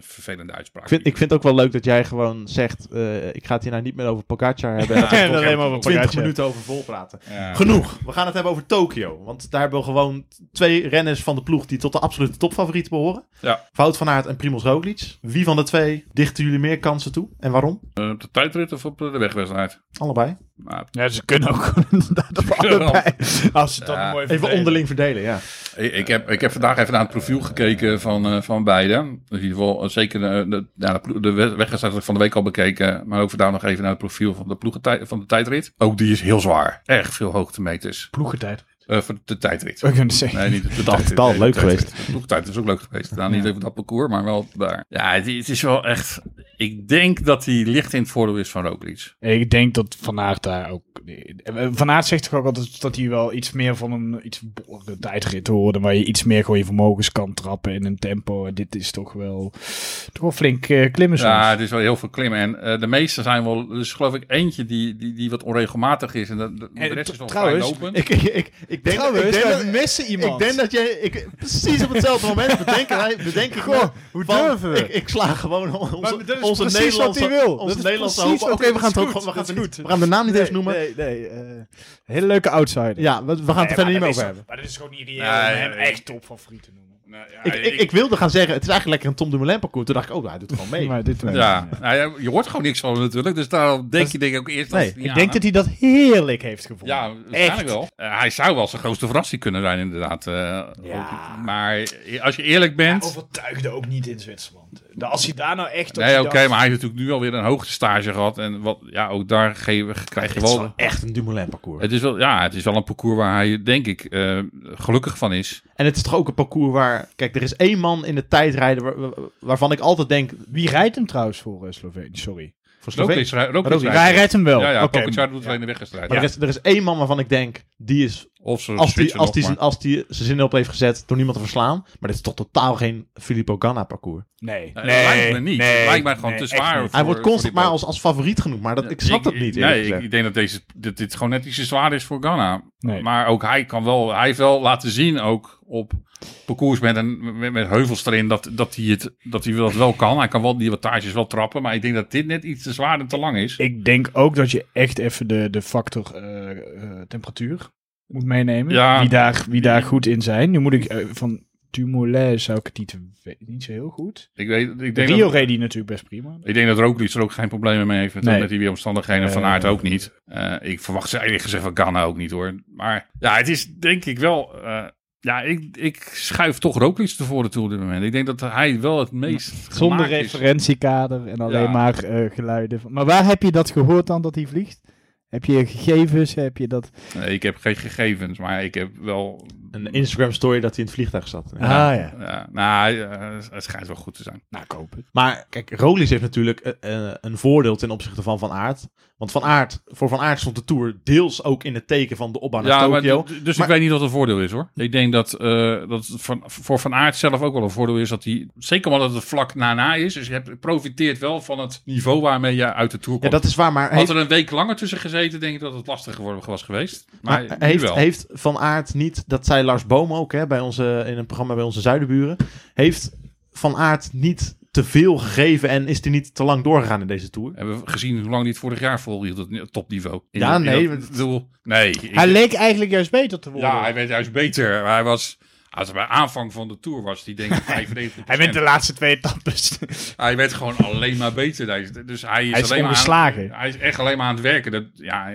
vervelende uitspraak. Ik vind, ik vind het ook wel leuk dat jij gewoon zegt, eh, ik ga het hier nou niet meer over Pogacar hebben. En Ja, dat we en alleen maar over 20 Pogacar. minuten over volpraten. Ja. Genoeg. We gaan het hebben over Tokio. Want daar hebben we gewoon twee renners van de ploeg die tot de absolute topfavorieten behoren. Ja. Wout van Aert en Primoz Roglic. Wie van de twee dichten jullie meer kansen toe? En waarom? Eh, Op de tijdrit of op de wegwedstrijd? Allebei. Nou, Ja, ze kunnen ook allebei. Als ze Ja. dan mooi Even onderling verdelen, ja. Ik, ik, heb, ik heb vandaag even naar het profiel gekeken van, eh, van beide. Dus in ieder geval eh, zeker de, de, ja, de, wedstrijd van de week al bekeken. Maar ook vandaag nog even naar het profiel van de ploegentij- van de tijdrit. Ook die is heel zwaar. Echt veel hoogtemeters. Ploegentijd. Eh voor de tijdrit. We kunnen zeggen. Nee, niet de, de Dat tijdrit. leuk geweest. De ploegentijd is ook leuk geweest. Nou, niet even dat parcours, maar wel daar. Ja, het, het is wel echt... Ik denk dat hij licht in het voordeel is van Roglic. Ik denk dat Van Aert daar ook. Van Aert zegt toch ook altijd dat hij wel iets meer van een iets bollere tijdrit hoorde, waar je iets meer gewoon je vermogens kan trappen in een tempo. En dit is toch wel, toch wel flink eh, klimmen soms. Ja, het is wel heel veel klimmen. En eh, de meeste zijn wel, dus geloof ik eentje die, die, die wat onregelmatig is. En de, de, rest is wel trouwens, vrij lopend. Ik, ik, ik, ik denk, Trouwens, ik denk we dat, missen iemand. Ik denk dat jij, ik, precies op hetzelfde moment bedenken wij, bedenk ik Goh, me hoe van, durven we? Ik, ik sla gewoon onze, dat onze precies Nederlandse, wat hij wil. onze Dat is Nederlandse precies hoop. Oké, we hij- gaan het ook, we goed, gaan, het niet, we gaan de naam niet nee, eens noemen. Nee, nee. eh, hele leuke outsider. Ja, we, we gaan het er verder niet meer over hebben. Maar dat is gewoon niet reëel Nee, om hem nee. echt topfavoriet te noemen. Nou, ja, Ik, ik, ik wilde gaan zeggen, het is eigenlijk lekker een Tom Dumoulin parcours. Toen dacht ik, oh, hij doet gewoon mee. Maar dit ja, nou ja, je hoort gewoon niks van hem natuurlijk. Dus daarom denk je denk ik ook eerst Nee, Ik aan, denk hè? dat hij dat heerlijk heeft gevonden. Ja, waarschijnlijk wel. Eh, hij zou wel zijn grootste verrassing kunnen zijn, inderdaad. eh, Ja. ook. Maar als je eerlijk bent. overtuigde ook niet in Zwitserland. De- Als hij daar nou echt op nee, oké, maar hij heeft natuurlijk nu alweer een hoogtestage gehad. En wat, ja, ook daar geven, krijg je Het is wel. wel echt een Dumoulin parcours. Het is wel, ja, het is wel een parcours waar hij, denk ik, eh, gelukkig van is. En het is toch ook een parcours waar... Kijk, er is één man in de tijdrijden waar- waar- waarvan ik altijd denk... Wie rijdt hem trouwens voor eh, Slovenië? Sorry. Voor Slovenië. Hij rijdt hem wel. Ja, ja, Oké. Pogacar doet alleen de weggestrijd. Maar er, is, er is één man waarvan ik denk, die is... Of ze Als die, als, die, zijn- maar. als die zijn zin op heeft gezet door niemand te verslaan. Maar dit is toch totaal geen Filippo Ganna parcours. Nee. Nee, lijkt me niet. Lijkt me gewoon te zwaar. niet. Hij wordt voor constant maar als, als favoriet genoemd. Maar dat, ik snap dat niet Nee, ik, ik denk dat deze, dat dit gewoon net iets te zwaar is voor Ghana. Nee. Maar ook hij kan wel, hij heeft wel laten zien ook op parcours met, een, met, met heuvels erin dat, dat, hij het, dat hij dat wel kan. Hij kan wel die wattages wel trappen, maar ik denk dat dit net iets te zwaar en te lang is. Ik denk ook dat je echt even de, de factor eh, eh, temperatuur moet meenemen. Ja. Wie, daar, wie daar goed in zijn. Nu moet ik eh, van Dumoulin zou ik het niet, niet zo heel goed. Ik, weet, ik, De denk Rio dat, reed die natuurlijk best prima. ik denk dat Roglic er ook geen problemen mee heeft met, Nee. met die weeromstandigheden. Van Eh, Aert ook niet. Eh, ik verwacht ze eerlijk gezegd van Ghana ook niet hoor. Maar ja, het is denk ik wel... eh, ja, ik, ik schuif toch Roglic tevoren toe op dit moment. Ik denk dat hij wel het meest Zonder referentiekader en alleen Ja. maar eh, geluiden. van- Maar waar heb je dat gehoord dan dat hij vliegt? Heb je gegevens? Heb je dat? Nee, ik heb geen gegevens, maar ik heb wel... Een Instagram story dat hij in het vliegtuig zat. Ah ja. Ja, nou, eh, het schijnt wel goed te zijn. Nou, koop het. Maar kijk, Roglic heeft natuurlijk eh, eh, een voordeel ten opzichte van Van Aert. Want Van Aert, voor Van Aert stond de Tour deels ook in het teken van de opbouw naar Ja, maar, Tokio. dus Maar- ik weet niet wat het voordeel is hoor. Ik denk dat, eh, dat het van, voor Van Aert zelf ook wel een voordeel is dat hij, zeker omdat het vlak na-na is, dus je hebt, profiteert wel van het niveau waarmee je uit de Tour Ja, komt. dat is waar, maar Had heeft, er een week langer tussen gezeten, denk ik dat het lastiger geworden was geweest. Maar, heeft, wel. heeft Van Aert niet, dat zei Lars Boom ook hè, bij onze, in een programma bij onze zuidenburen, heeft Van Aert niet te veel gegeven en is hij niet te lang doorgegaan in deze Tour? Hebben we gezien hoe lang hij het vorig jaar volhield, het topniveau. In Ja, nee, dat- bedoel, nee. ik- Hij leek eigenlijk juist beter te worden. ja, hij werd juist beter. Hij was, als bij aanvang van de Tour was, die denk ik 95 Hij wint de laatste twee etappes. Hij werd gewoon alleen maar beter. Dus hij is, Hij is alleen maar. Aan, hij is echt alleen maar aan het werken. Dat, ja,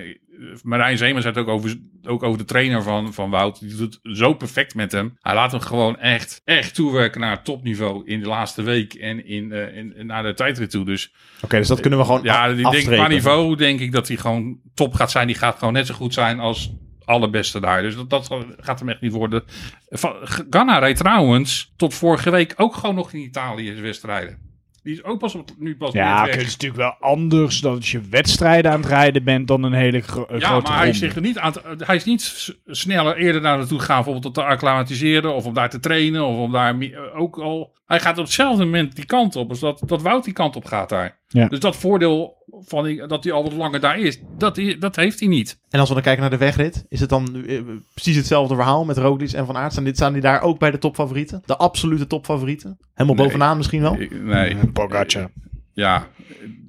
Marijn Zeeman zei het ook over, ook over de trainer van, van Wout. Die doet het zo perfect met hem. Hij laat hem gewoon echt, echt toewerken naar topniveau in de laatste week en in, eh, in, in- naar de tijdrit toe. Dus Oké, dus dat kunnen we gewoon ja, ik denk, qua niveau denk ik dat hij gewoon top gaat zijn. Die gaat gewoon net zo goed zijn als allerbeste daar. Dus dat, dat gaat hem echt niet worden. Van, Ganna reed trouwens tot vorige week ook gewoon nog in Italië wedstrijden. Die is ook pas op, nu pas Ja, het is natuurlijk wel anders dan als je wedstrijden aan het rijden bent dan een hele gro Ja, grote maar hij is, zich er niet aan het- hij is niet sneller eerder naar naartoe gaan, bijvoorbeeld om te acclimatiseren of om daar te trainen of om daar ook al. Hij gaat op hetzelfde moment die kant op als dat, dat Wout die kant op gaat daar. Ja. Dus dat voordeel van die, dat hij al wat langer daar is, dat, dat heeft hij niet. En als we dan kijken naar de wegrit, is het dan eh, precies hetzelfde verhaal met Roglic en Van Aert? Staan die, staan die daar ook bij de topfavorieten? De absolute topfavorieten? Helemaal Nee. bovenaan misschien wel? Ik- nee. Pogacar. Ja,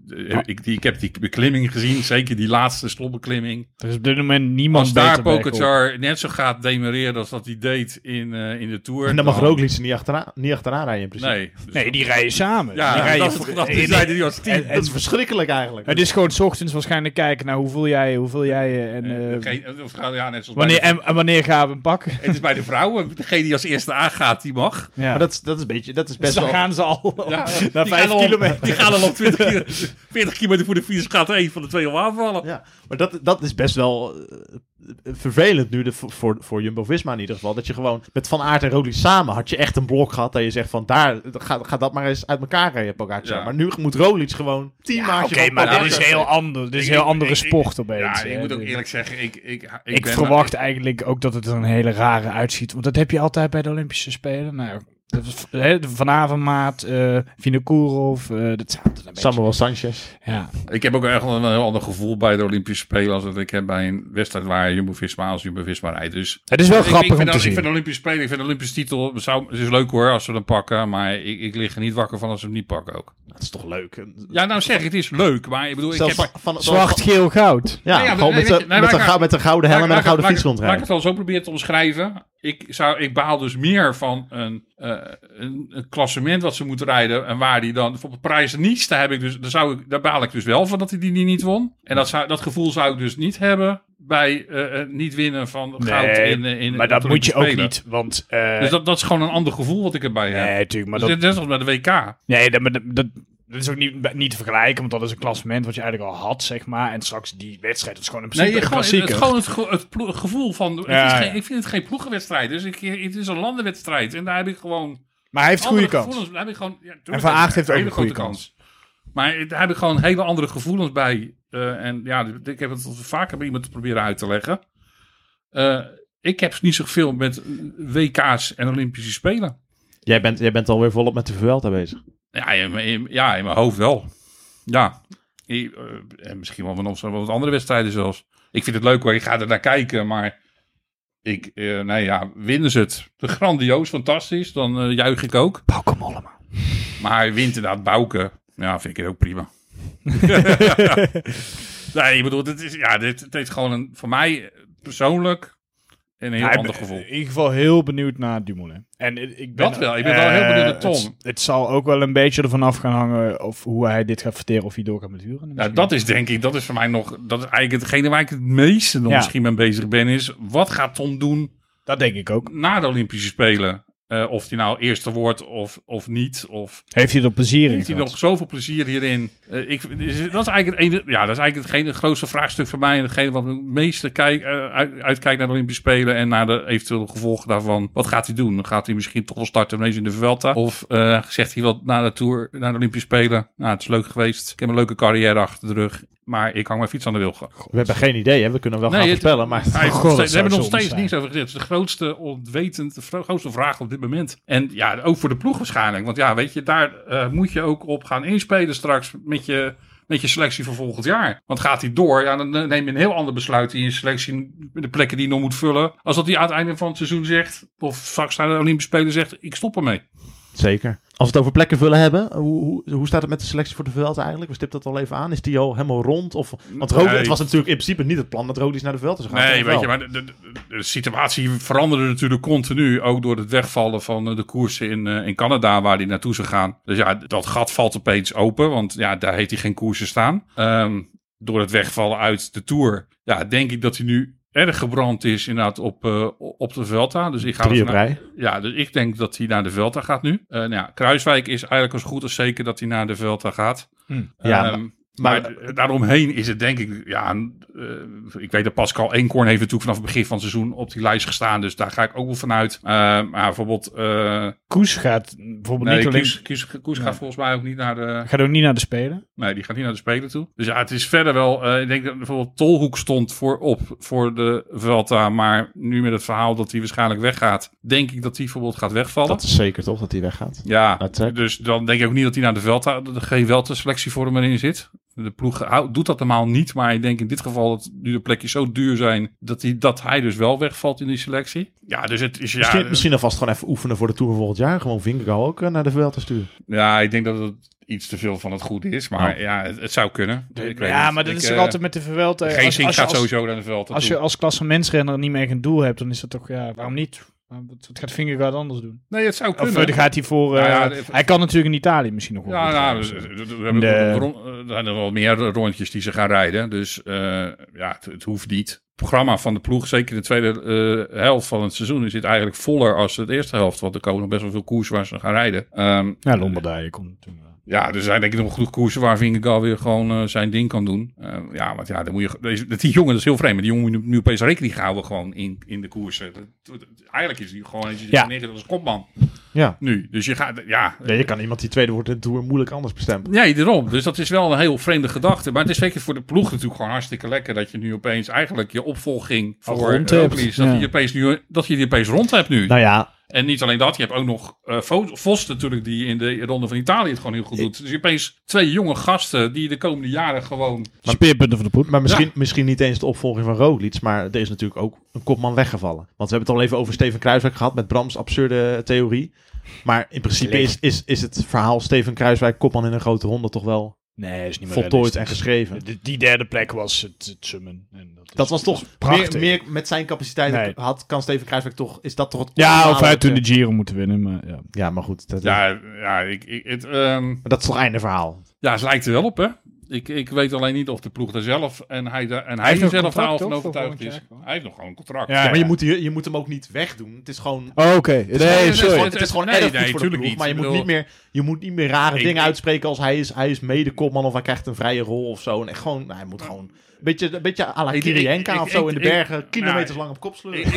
eh, ik, die, ik heb die beklimming gezien, zeker die laatste slotbeklimming. Er is op dit moment niemand Als daar. Pogacar net zo gaat demereren als dat hij deed in, eh, in de Tour. En dan mag Roglic er niet achteraan, niet achteraan rijden in principe. Nee. Dus Nee, die rijden samen. Ja, die rijden dat, voor- dat, dat in- zeiden die als team. Dat is verschrikkelijk eigenlijk. Het is gewoon 's ochtends waarschijnlijk kijken naar hoe voel jij, hoe voel jij en Eh, eh, geen- of gaan- ja, net zoals wanneer, de- en, en wanneer gaan we hem pakken. Het is bij de vrouwen. Degene die als eerste aangaat, die mag. Ja. Maar dat, is- dat is een beetje, dat is dus best dan wel... gaan ze al Ja, naar die 5 gaan al- kilometer. Die gaan al op 20 kilometer. 40 kilometer voor de finish gaat er één van de twee al aanvallen. Ja, maar dat, dat is best wel eh, vervelend nu de, voor, voor Jumbo-Visma in ieder geval. Dat je gewoon met Van Aert en Roglic samen had je echt een blok gehad dat je zegt van daar, gaat ga dat maar eens uit elkaar rijden, Pogacar. Ja. Maar nu moet Roglic gewoon tien Ja, maatjes Oké, maar dit is heel anders. Dit is Ik- een heel andere ik- sport opeens. Ja, hè. ik moet ook eerlijk zeggen, ik, ik, ik, Ik, ben- verwacht eigenlijk ook dat het er een hele rare uitziet. Want dat heb je altijd bij de Olympische Spelen. Nou, dat is, hè, de Van Avermaat, eh Vinokourov, eh dat een beetje... Samuel Sanchez. Ja. Ik heb ook echt een heel ander gevoel bij de Olympische Spelen als dat ik heb bij een wedstrijd waar Jumbo-Visma als Jumbo-Visma rijdt. Dus Het is wel ik, grappig ik vind, om te zien. Ik vind de Olympische Spelen, ik vind de Olympische titel, zou, het is leuk hoor als ze hem pakken, maar ik, ik lig er niet wakker van als ze hem niet pakken ook. Dat is toch leuk. Ja, nou zeg ik, het is leuk, maar ik bedoel, ik heb... van, van, Zwart, geel, goud. Ja, Nee, ja, gewoon nee, met, de- nee, een met gouden helm en een gouden fiets laat- Laat ik rondrijden. het wel zo proberen te omschrijven. Ik, zou, ik baal dus meer van een, eh, een, een klassement wat ze moeten rijden. En waar die dan, bijvoorbeeld Parijs Nice, daar, heb ik dus, daar, zou ik, daar baal ik dus wel van dat hij die, die niet won. En dat, zou, dat gevoel zou ik dus niet hebben bij het niet winnen van goud Nee, in, in maar dat moet je ook niet. Want, Dus dat, dat is gewoon een ander gevoel wat ik erbij heb. nee, natuurlijk. Maar dus dat, dit is als bij de WK. nee, dat, maar dat, dat, is ook niet, niet te vergelijken. Want dat is een klassement wat je eigenlijk al had, zeg maar. En straks die wedstrijd, dat is gewoon in Nee, principe gewoon, een het, gewoon het, ge- het plo- gevoel van. het Ja, is ja. geen, ik vind het geen ploegenwedstrijd. Dus ik, het is een landenwedstrijd. En daar heb ik gewoon. maar hij heeft goede kans. gevoelens. Daar heb ik gewoon, ja, En Van Aert heeft ook een goede kans. Maar daar heb ik gewoon hele andere gevoelens bij. Eh, en ja, ik heb het vaker bij iemand te proberen uit te leggen. Eh, ik heb niet zoveel met WK's en Olympische Spelen. Jij bent, jij bent alweer volop met de Vuelta bezig. Ja, in, ja, in mijn hoofd wel. Ja. I- eh, en misschien wel nog wel wat andere wedstrijden zelfs. Ik vind het leuk hoor, ik ga er naar kijken, maar ik, nee ja, winnen ze het. Grandioos, fantastisch, dan eh, juich ik ook. Bauke Mollema. Maar wint inderdaad Bouke, ja, vind ik het ook prima. nee, ik bedoel, dit is, ja, dit, het heeft gewoon een, voor mij persoonlijk een heel ik ander gevoel. In ieder geval heel benieuwd naar Dumoulin. En ik ben, Dat wel, ik ben wel heel benieuwd naar eh, Tom. Het, het zal ook wel een beetje ervan af gaan hangen of hoe hij dit gaat verteren of hij door gaat met huren. Ja, dat is denk ik, dat is voor mij nog, dat is eigenlijk hetgene waar ik het meeste nog Ja. misschien mee bezig ben, is wat gaat Tom doen dat denk ik ook. na de Olympische Spelen? Eh, of hij nou eerste wordt of, of niet. Of Heeft hij er plezier in heeft hij nog zoveel plezier hierin? Eh, ik, dat is eigenlijk het, ene, ja, dat is eigenlijk hetgene, het grootste vraagstuk voor mij. En hetgene wat het meeste kijk, eh, uit, uitkijk naar de Olympische Spelen. En naar de eventuele gevolgen daarvan. Wat gaat hij doen? Gaat hij misschien toch wel starten ineens in de Vuelta? Of zegt hij wel na de Tour, na de Olympische Spelen. Nou, het is leuk geweest. Ik heb een leuke carrière achter de rug. Maar ik hang mijn fiets aan de wilgen. We hebben geen idee, hè? we kunnen wel gaan het- voorspellen. Maar hij we hebben nog steeds zijn. niets over gezegd. Het is de grootste ontwetend, de grootste vraag op dit moment. En ja, ook voor de ploeg waarschijnlijk. Want ja, weet je, daar eh, moet je ook op gaan inspelen straks met je, met je selectie voor volgend jaar. Want gaat hij door, ja, dan neem je een heel ander besluit in je selectie. Met de plekken die je nog moet vullen. Als dat hij aan het einde van het seizoen zegt, of straks naar de Olympische Spelen zegt, ik stop ermee. Zeker. Als we het over plekken vullen hebben, hoe, hoe, hoe staat het met de selectie voor de Vuelta eigenlijk? We stippen dat al even aan. Is die al helemaal rond? Of, want Nee. het was natuurlijk in principe niet het plan dat Roglic naar de Vuelta zou gaan. Nee, weet je, maar de, de, de situatie veranderde natuurlijk continu. Ook door het wegvallen van eh, de koersen in, eh, in Canada, waar hij naartoe zou gaan. Dus ja, dat gat valt opeens open, want ja, daar heeft hij geen koersen staan. Ehm, door het wegvallen uit de Tour, ja, denk ik dat hij nu erg gebrand is inderdaad op, eh, op de Vuelta. Dus ik ga Drie op ervan uit- rij. ja, dus ik denk dat hij naar de Vuelta gaat nu. Eh, nou ja, Kruiswijk is eigenlijk zo goed als zeker dat hij naar de Vuelta gaat. Hm. Ja, Ehm, maar- d- daaromheen is het denk ik, ja, eh, ik weet dat Pascal Eenkorn heeft natuurlijk vanaf het begin van het seizoen op die lijst gestaan, dus daar ga ik ook wel vanuit. Eh, maar bijvoorbeeld, eh Koes gaat bijvoorbeeld nee, niet alleen... Koes, Koes, Koes Ja. gaat volgens mij ook niet naar de, Gaat ook niet naar de Spelen. nee, die gaat niet naar de Spelen toe. Dus ja, het is verder wel, eh, ik denk dat bijvoorbeeld Tolhoek stond voor op voor de Vuelta, maar nu met het verhaal dat hij waarschijnlijk weggaat, denk ik dat hij bijvoorbeeld gaat wegvallen. Dat is zeker toch, dat hij weggaat. Ja, dus dan denk ik ook niet dat hij naar de Velta, de geen Velta selectie voor hem erin zit. De ploeg doet dat normaal niet, maar ik denk in dit geval dat nu de plekjes zo duur zijn dat hij, dat hij dus wel wegvalt in die selectie. Ja, dus het is ja, Misschien, misschien alvast gewoon even oefenen voor de Tour volgend jaar. Gewoon Vingegaard ook eh, naar de Vuelta sturen. ja, ik denk dat het iets te veel van het goede is, maar Oh. ja, het, het zou kunnen. Ik weet ja, maar dat Ik, is eh, ook altijd met de Vuelta. Geen zin je gaat als, sowieso naar de Velta als je toe. als klassementsrenner niet meer een doel hebt, dan is dat toch, ja, waarom niet? Wat, gaat Vingegaard anders doen? Nee, het zou Of kunnen. eh, dan gaat hij voor... Nou eh, ja, hij kan natuurlijk in Italië misschien nog wel. Ja, goed nou, rijden. we, hebben eh, er zijn er wel meer rondjes die ze gaan rijden. Dus eh, ja, het, het hoeft niet. Het programma van de ploeg, zeker de tweede eh, helft van het seizoen, zit eigenlijk voller als de eerste helft. Want er komen nog best wel veel koers waar ze gaan rijden. Ehm, Ja, Lombardije komt natuurlijk. Ja, er zijn denk ik nog genoeg koersen waar Vingegaard weer gewoon eh, zijn ding kan doen. Eh, ja, want ja, dan moet je, deze, die jongen, dat is heel vreemd. Maar die jongen moet nu, nu opeens rekening houden gewoon in, in de koersen. Dat- dat- eigenlijk is hij gewoon is hij Ja. neergezet als kopman Ja. nu. Dus je gaat, ja, Ja, je kan iemand die tweede wordt in de Tour moeilijk anders bestemmen. Ja, daarom. Dus dat is wel een heel vreemde gedachte. Maar het is zeker voor de ploeg natuurlijk gewoon hartstikke lekker dat je nu opeens eigenlijk je opvolging voor rond hebt. Roglic, dat, Ja. je die opeens nu, dat je die opeens rond hebt nu. Nou ja, En niet alleen dat, je hebt ook nog eh, Vo- Vos natuurlijk die in de Ronde van Italië het gewoon heel goed doet. Dus je hebt opeens twee jonge gasten die de komende jaren gewoon... Speerpunten van de poet. maar misschien, misschien niet eens de opvolging van Roglic, maar er is natuurlijk ook een kopman weggevallen. Want we hebben het al even over Steven Kruiswijk gehad met Brams absurde theorie. Maar in principe is, is, is het verhaal Steven Kruiswijk kopman in een grote ronde toch wel Nee, is niet meer voltooid en geschreven. Die, die derde plek was het, het summen. En dat, is- Dat was toch meer, prachtig. meer met zijn capaciteiten Nee. had, kan Steven Kruiswijk toch, is dat toch het Ja, of hij toen de Giro moeten winnen. Maar ja. Ja, maar goed, dat, Ja, ja, ik, ik, het, ehm, maar dat is toch einde verhaal. ja, het lijkt er wel op, hè. Ik, ik weet alleen niet of de ploeg er zelf en hij, daar- en hij, er nog zelf daarvan toch, voor overtuigd is. jaar? Hij heeft nog gewoon een contract. Ja, Ja, maar je moet, je, je moet hem ook niet wegdoen. Het is gewoon Oh, Oké, nee, het is sorry. gewoon- het is gewoon Nee, erg nee, voor de tuurlijk ploeg, niet. Maar je moet, niet meer, je moet niet meer rare Ik- dingen uitspreken als hij is, hij is mede-kopman of hij krijgt een vrije rol of zo. En echt gewoon, nou, hij moet gewoon een beetje, een beetje à la Kirienka of zo ik- in de ik- bergen, kilometers nou, lang op kop sleuren.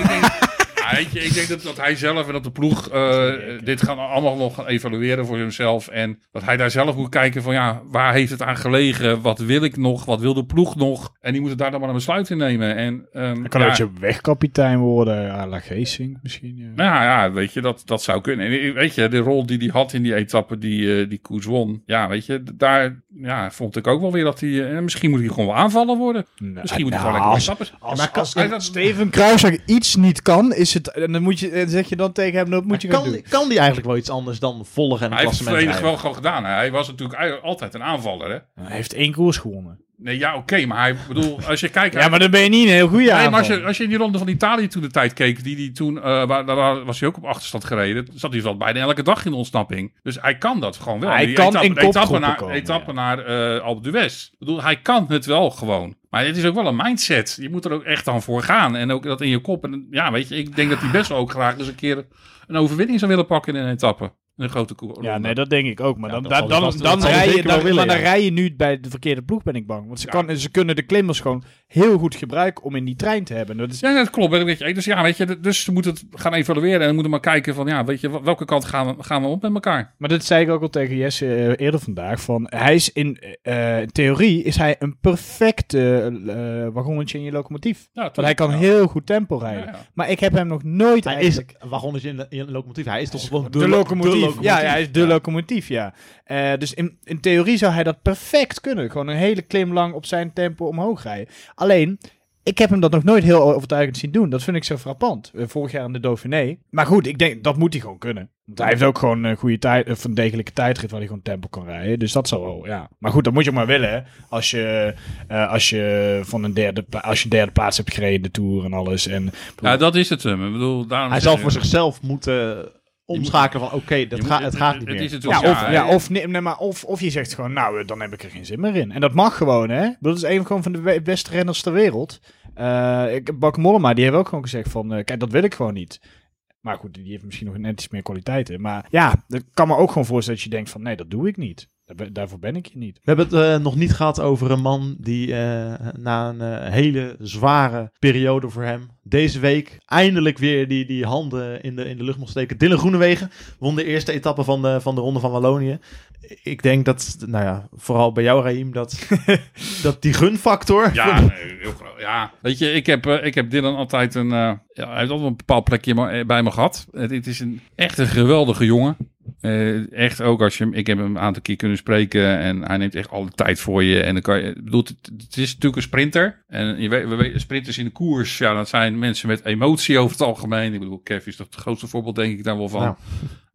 Ja, weet je, ik denk dat, dat hij zelf en dat de ploeg eh, dit gaan allemaal nog gaan evalueren voor zichzelf. En dat hij daar zelf moet kijken van ja, waar heeft het aan gelegen? Wat wil ik nog? Wat wil de ploeg nog? En die moeten daar dan maar een besluit in nemen. En, ehm, Dan kan ja, ook je wegkapitein worden, la Geesink misschien. Ja. Nou ja, weet je, dat, dat zou kunnen. En weet je, de rol die hij had in die etappe die, eh die koers won. Ja, weet je, daar ja, vond ik ook wel weer dat hij... eh, En misschien moet hij gewoon wel aanvallen worden. Nou, Misschien moet hij nou, gewoon als, lekker als, kan- als hij dat- Steven Kruiswijk iets niet kan, is het, en dan moet je, en zeg je dan tegen hem, dat moet je kan, doen. kan die eigenlijk wel iets anders dan volgen en Hij heeft het volledig wel gewoon gedaan. hè. Hij was natuurlijk altijd een aanvaller, hè? Hij heeft één koers gewonnen. Nee, ja, oké, maar hij, bedoel, als je kijkt... Ja, maar dan ben je niet een heel goede Nee, maar als je, als je in die ronde van Italië toen de tijd keek, die, die toen, eh, waar, daar was hij ook op achterstand gereden, zat hij wel bijna elke dag in de ontsnapping. Dus hij kan dat gewoon wel. Hij Die kan etappe, in etappe naar, komen, etappe ja. naar eh Alpe d'Huez. Ik bedoel, hij kan het wel gewoon. Maar het is ook wel een mindset. Je moet er ook echt dan voor gaan. En ook dat in je kop. En ja, weet je, ik denk dat hij best wel ook graag eens een keer een overwinning zou willen pakken in een etappe. Een grote koer. Ja, nee, dat denk ik ook. Maar Ja, dan, dan, dan, dan, rij je, dan, willen, maar dan ja. rij je nu bij de verkeerde ploeg, ben ik bang. Want ze, Ja. kan, ze kunnen de klimmers gewoon heel goed gebruiken om in die trein te hebben. Dat is, Ja, dat klopt. Weet je. Dus ja, weet je, dus ze moeten het gaan evalueren en moeten maar kijken van, ja, weet je, welke kant gaan we, gaan we op met elkaar? Maar dat zei ik ook al tegen Jesse eh, eerder vandaag. Van, hij is in, eh, in theorie is hij een perfecte eh wagonnetje in je locomotief. Ja, Want hij kan ja. heel goed tempo rijden. Ja, ja. Maar ik heb hem nog nooit Hij is eigenlijk... wagonnetje in, de, in een locomotief. Hij is toch gewoon De, locomotief. Ja, ja, hij is de Ja. locomotief, ja. Eh, dus in, in theorie zou hij dat perfect kunnen. Gewoon een hele klim lang op zijn tempo omhoog rijden. Alleen, ik heb hem dat nog nooit heel overtuigend zien doen. Dat vind ik zo frappant. Eh, vorig jaar in de Dauphiné. Maar goed, ik denk, dat moet hij gewoon kunnen. Want hij heeft ook gewoon een goede tijd, of een degelijke tijdrit waar hij gewoon tempo kan rijden. Dus dat zal wel, ja. Maar goed, dat moet je ook maar willen. Als je, eh, als je van een derde, als je derde plaats hebt gereden, de Tour en alles. En, Ja, dat is het hem. Ik bedoel, daarom Hij zal voor zichzelf moeten omschakelen van oké, dat gaat, het gaat niet het meer. is het Ja, of, ja, of, nee, maar of, of je zegt gewoon, nou, dan heb ik er geen zin meer in. En dat mag gewoon, hè. Dat is een gewoon van de beste renners ter wereld. Ik, Bak Mollema, die heeft ook gewoon gezegd van, eh, kijk, dat wil ik gewoon niet. Maar goed, die heeft misschien nog net iets meer kwaliteiten. Maar ja, ik kan me ook gewoon voorstellen dat je denkt van, nee, dat doe ik niet. Daarvoor ben ik je niet. We hebben het eh, nog niet gehad over een man die eh, na een eh, hele zware periode voor hem deze week eindelijk weer die, die handen in de, in de lucht mocht steken. Dylan Groenewegen won de eerste etappe van de, van de Ronde van Wallonië. Ik denk dat, nou ja, vooral bij jou Raheem, dat, dat die gunfactor... Ja, nee, heel groot. Ja, weet je, ik heb, ik heb Dylan altijd een. eh, ja, hij heeft altijd een bepaald plekje bij me gehad. Het, het is een echt een geweldige jongen. Eh, echt ook als je hem, ik heb hem een aantal keer kunnen spreken en hij neemt echt alle tijd voor je. En dan kan je, ik bedoel, het, is natuurlijk een sprinter. En je weet, we weten, sprinters in de koers, ja, dat zijn mensen met emotie over het algemeen. Ik bedoel, Kev is toch het grootste voorbeeld, denk ik daar wel van.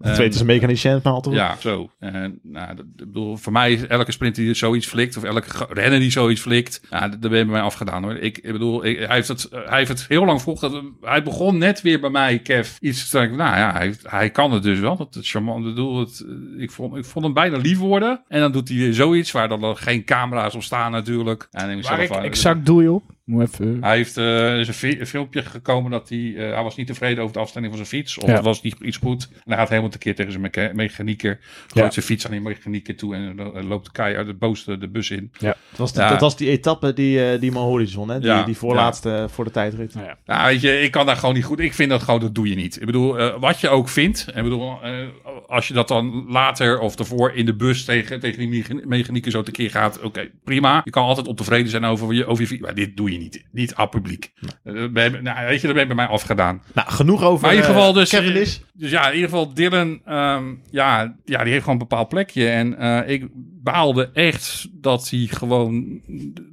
En- Het tweede is een mechanicien, maar altijd ja, zo. En, nou, dat, ik bedoel, voor mij is elke sprint die zoiets flikt, of elke renner die zoiets flikt, ja, daar ben je bij mij afgedaan hoor. Ik, ik bedoel, ik- hij, heeft het, hij heeft het heel lang volgehouden. Hij begon net weer bij mij, Kev, iets te zeggen. Nou ja, hij, hij kan het dus wel. Dat is charmant. Ik bedoel, het, ik, vond, ik vond hem bijna lief worden. En dan doet hij weer zoiets waar dan geen camera's op staan natuurlijk. Ik Waar zelf ik exact doe je op? Moet even... Hij heeft eh, is een, fi- een filmpje gekomen dat hij, eh, hij was niet tevreden over de afstelling van zijn fiets. Of Ja. het was niet iets goed. En hij gaat helemaal tekeer tegen zijn mecha- mechanieker. Gooit zijn fiets aan die mechanieker toe en eh, loopt de kei uit het boos de bus in. Dat was, die, Ja. dat was die etappe die, die Mohori won, hè? Die, Ja, die voorlaatste voor de tijdrit. Nou ja. Ja, weet je, ik kan daar gewoon niet goed. Ik vind dat gewoon, dat doe je niet. Ik bedoel, eh, wat je ook vindt. Ik bedoel, eh, als je dat dan later of ervoor in de bus tegen, tegen die mecha- mechanieker zo tekeer gaat. Oké, prima. Je kan altijd ontevreden zijn over je, over je fiets. Maar dit doe je niet. Niet aan publiek. Eh, bij- nou, weet je, dat ben je bij mij afgedaan. Nou, genoeg over Maar in ieder eh, geval dus... Cavendish. Dus ja, in ieder geval Dylan, ehm, ja, ja, die heeft gewoon een bepaald plekje. En eh, ik baalde echt dat hij gewoon,